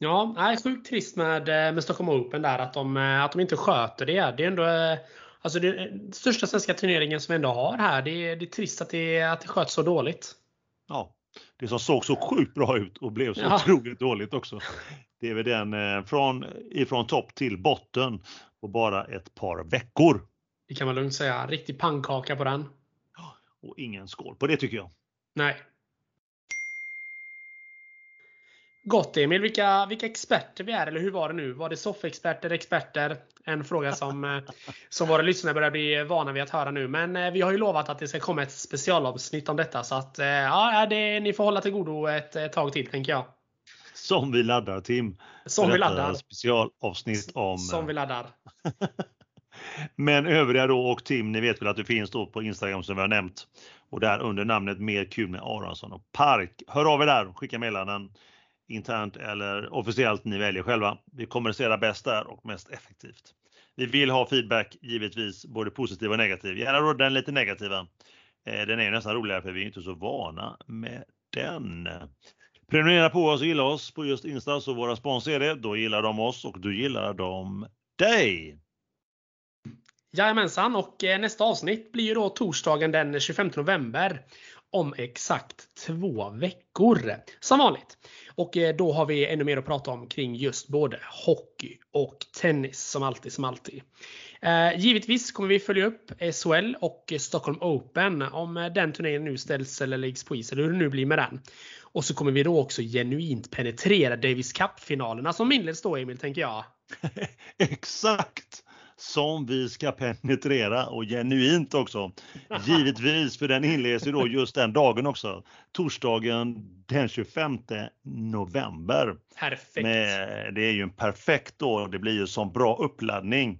Ja, nej, sjukt trist med, eh, med Stockholm Open där att de, eh, att de inte sköter det. Det är ändå eh, alltså det, största svenska turneringen som vi ändå har här. Det är, det är trist att det, att det sköts så dåligt. Ja, det som såg så sjukt bra ut och blev så ja. otroligt dåligt också. Det är väl den från ifrån topp till botten på bara ett par veckor. Det kan man lugnt säga. Riktig pannkaka på den. Och ingen skål på det tycker jag. Nej. Gott Emil, vilka, vilka experter vi är, eller hur var det nu? Var det soffexperter, experter? En fråga som, eh, som våra lyssnare börjar bli vana vid att höra nu. Men eh, vi har ju lovat att det ska komma ett specialavsnitt om detta. Så att, eh, ja, det, ni får hålla till godo ett, tag till tänker jag. Som vi laddar Tim. Som vi laddar. Specialavsnitt om... Som vi laddar. Men övriga då och Tim, ni vet väl att det finns då på Instagram som vi har nämnt och där under namnet Mer kul med Aronsson och Park. Hör av er där, skicka meddelanden internt eller officiellt, ni väljer själva. Vi kommunicerar bäst där och mest effektivt. Vi vill ha feedback, givetvis både positiv och negativ. Gärna då den lite negativa. Eh, den är nästan roligare för vi är inte så vana med den. Prenumerera på oss och gilla oss på just Insta så våra spons är det. Då gillar de oss och då gillar de dig. Jajamensan och eh, nästa avsnitt blir ju då torsdagen den 25 november om exakt två veckor. Som vanligt. Och eh, då har vi ännu mer att prata om kring just både hockey och tennis som alltid som alltid. Eh, givetvis kommer vi följa upp SHL och Stockholm Open om eh, den turneringen nu ställs eller läggs på is eller hur det nu blir med den. Och så kommer vi då också genuint penetrera Davis Cup-finalerna som inleds då Emil, tänker jag. Exakt! Som vi ska penetrera och genuint också. Givetvis, för den inleds ju då just den dagen också. Torsdagen den 25 november. Perfekt. Med, det är ju en perfekt då, det blir ju som bra uppladdning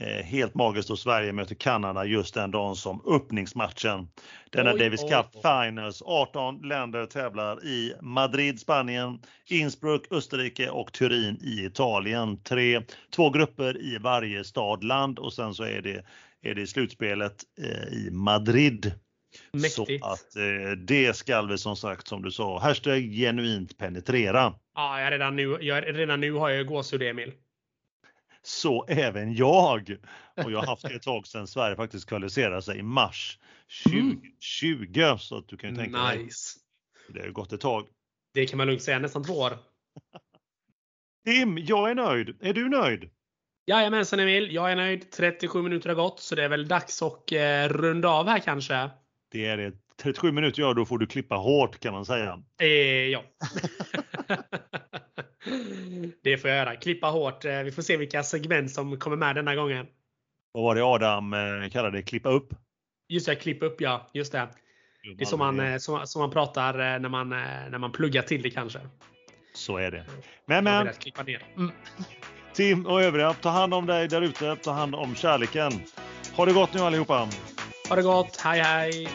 Eh, helt magiskt då Sverige möter Kanada just den dagen som öppningsmatchen. Denna oj, Davis Cup oj. Finals. 18 länder tävlar i Madrid, Spanien, Innsbruck, Österrike och Turin i Italien. Tre, två grupper i varje stad, land och sen så är det, är det slutspelet eh, i Madrid. Mäktigt. Så att eh, det ska vi som sagt som du sa, hashtag genuint penetrera. Ja, jag redan, nu, jag, redan nu har jag gåshud Emil så även jag. Och jag har haft det ett tag sedan Sverige faktiskt kvalificerade sig i mars 2020. Mm. Så att du kan ju tänka nice. dig. Det har gått ett tag. Det kan man lugnt säga, nästan två år. Tim, jag är nöjd. Är du nöjd? Jajamensan Emil, jag är nöjd. 37 minuter har gått så det är väl dags att eh, runda av här kanske. Det är det. 37 minuter, ja då får du klippa hårt kan man säga. Eh, ja. Det får jag göra. Klippa hårt. Eh, vi får se vilka segment som kommer med denna gången. Vad var det Adam eh, kallade det? Klippa upp? Just det, klippa upp ja. Just det. Det är så man, eh, så, så man pratar när man, när man pluggar till det kanske. Så är det. Men men. Mm. Tim och övriga, ta hand om dig där ute. Ta hand om kärleken. Ha det gott nu allihopa. Ha det gott. Hej hej.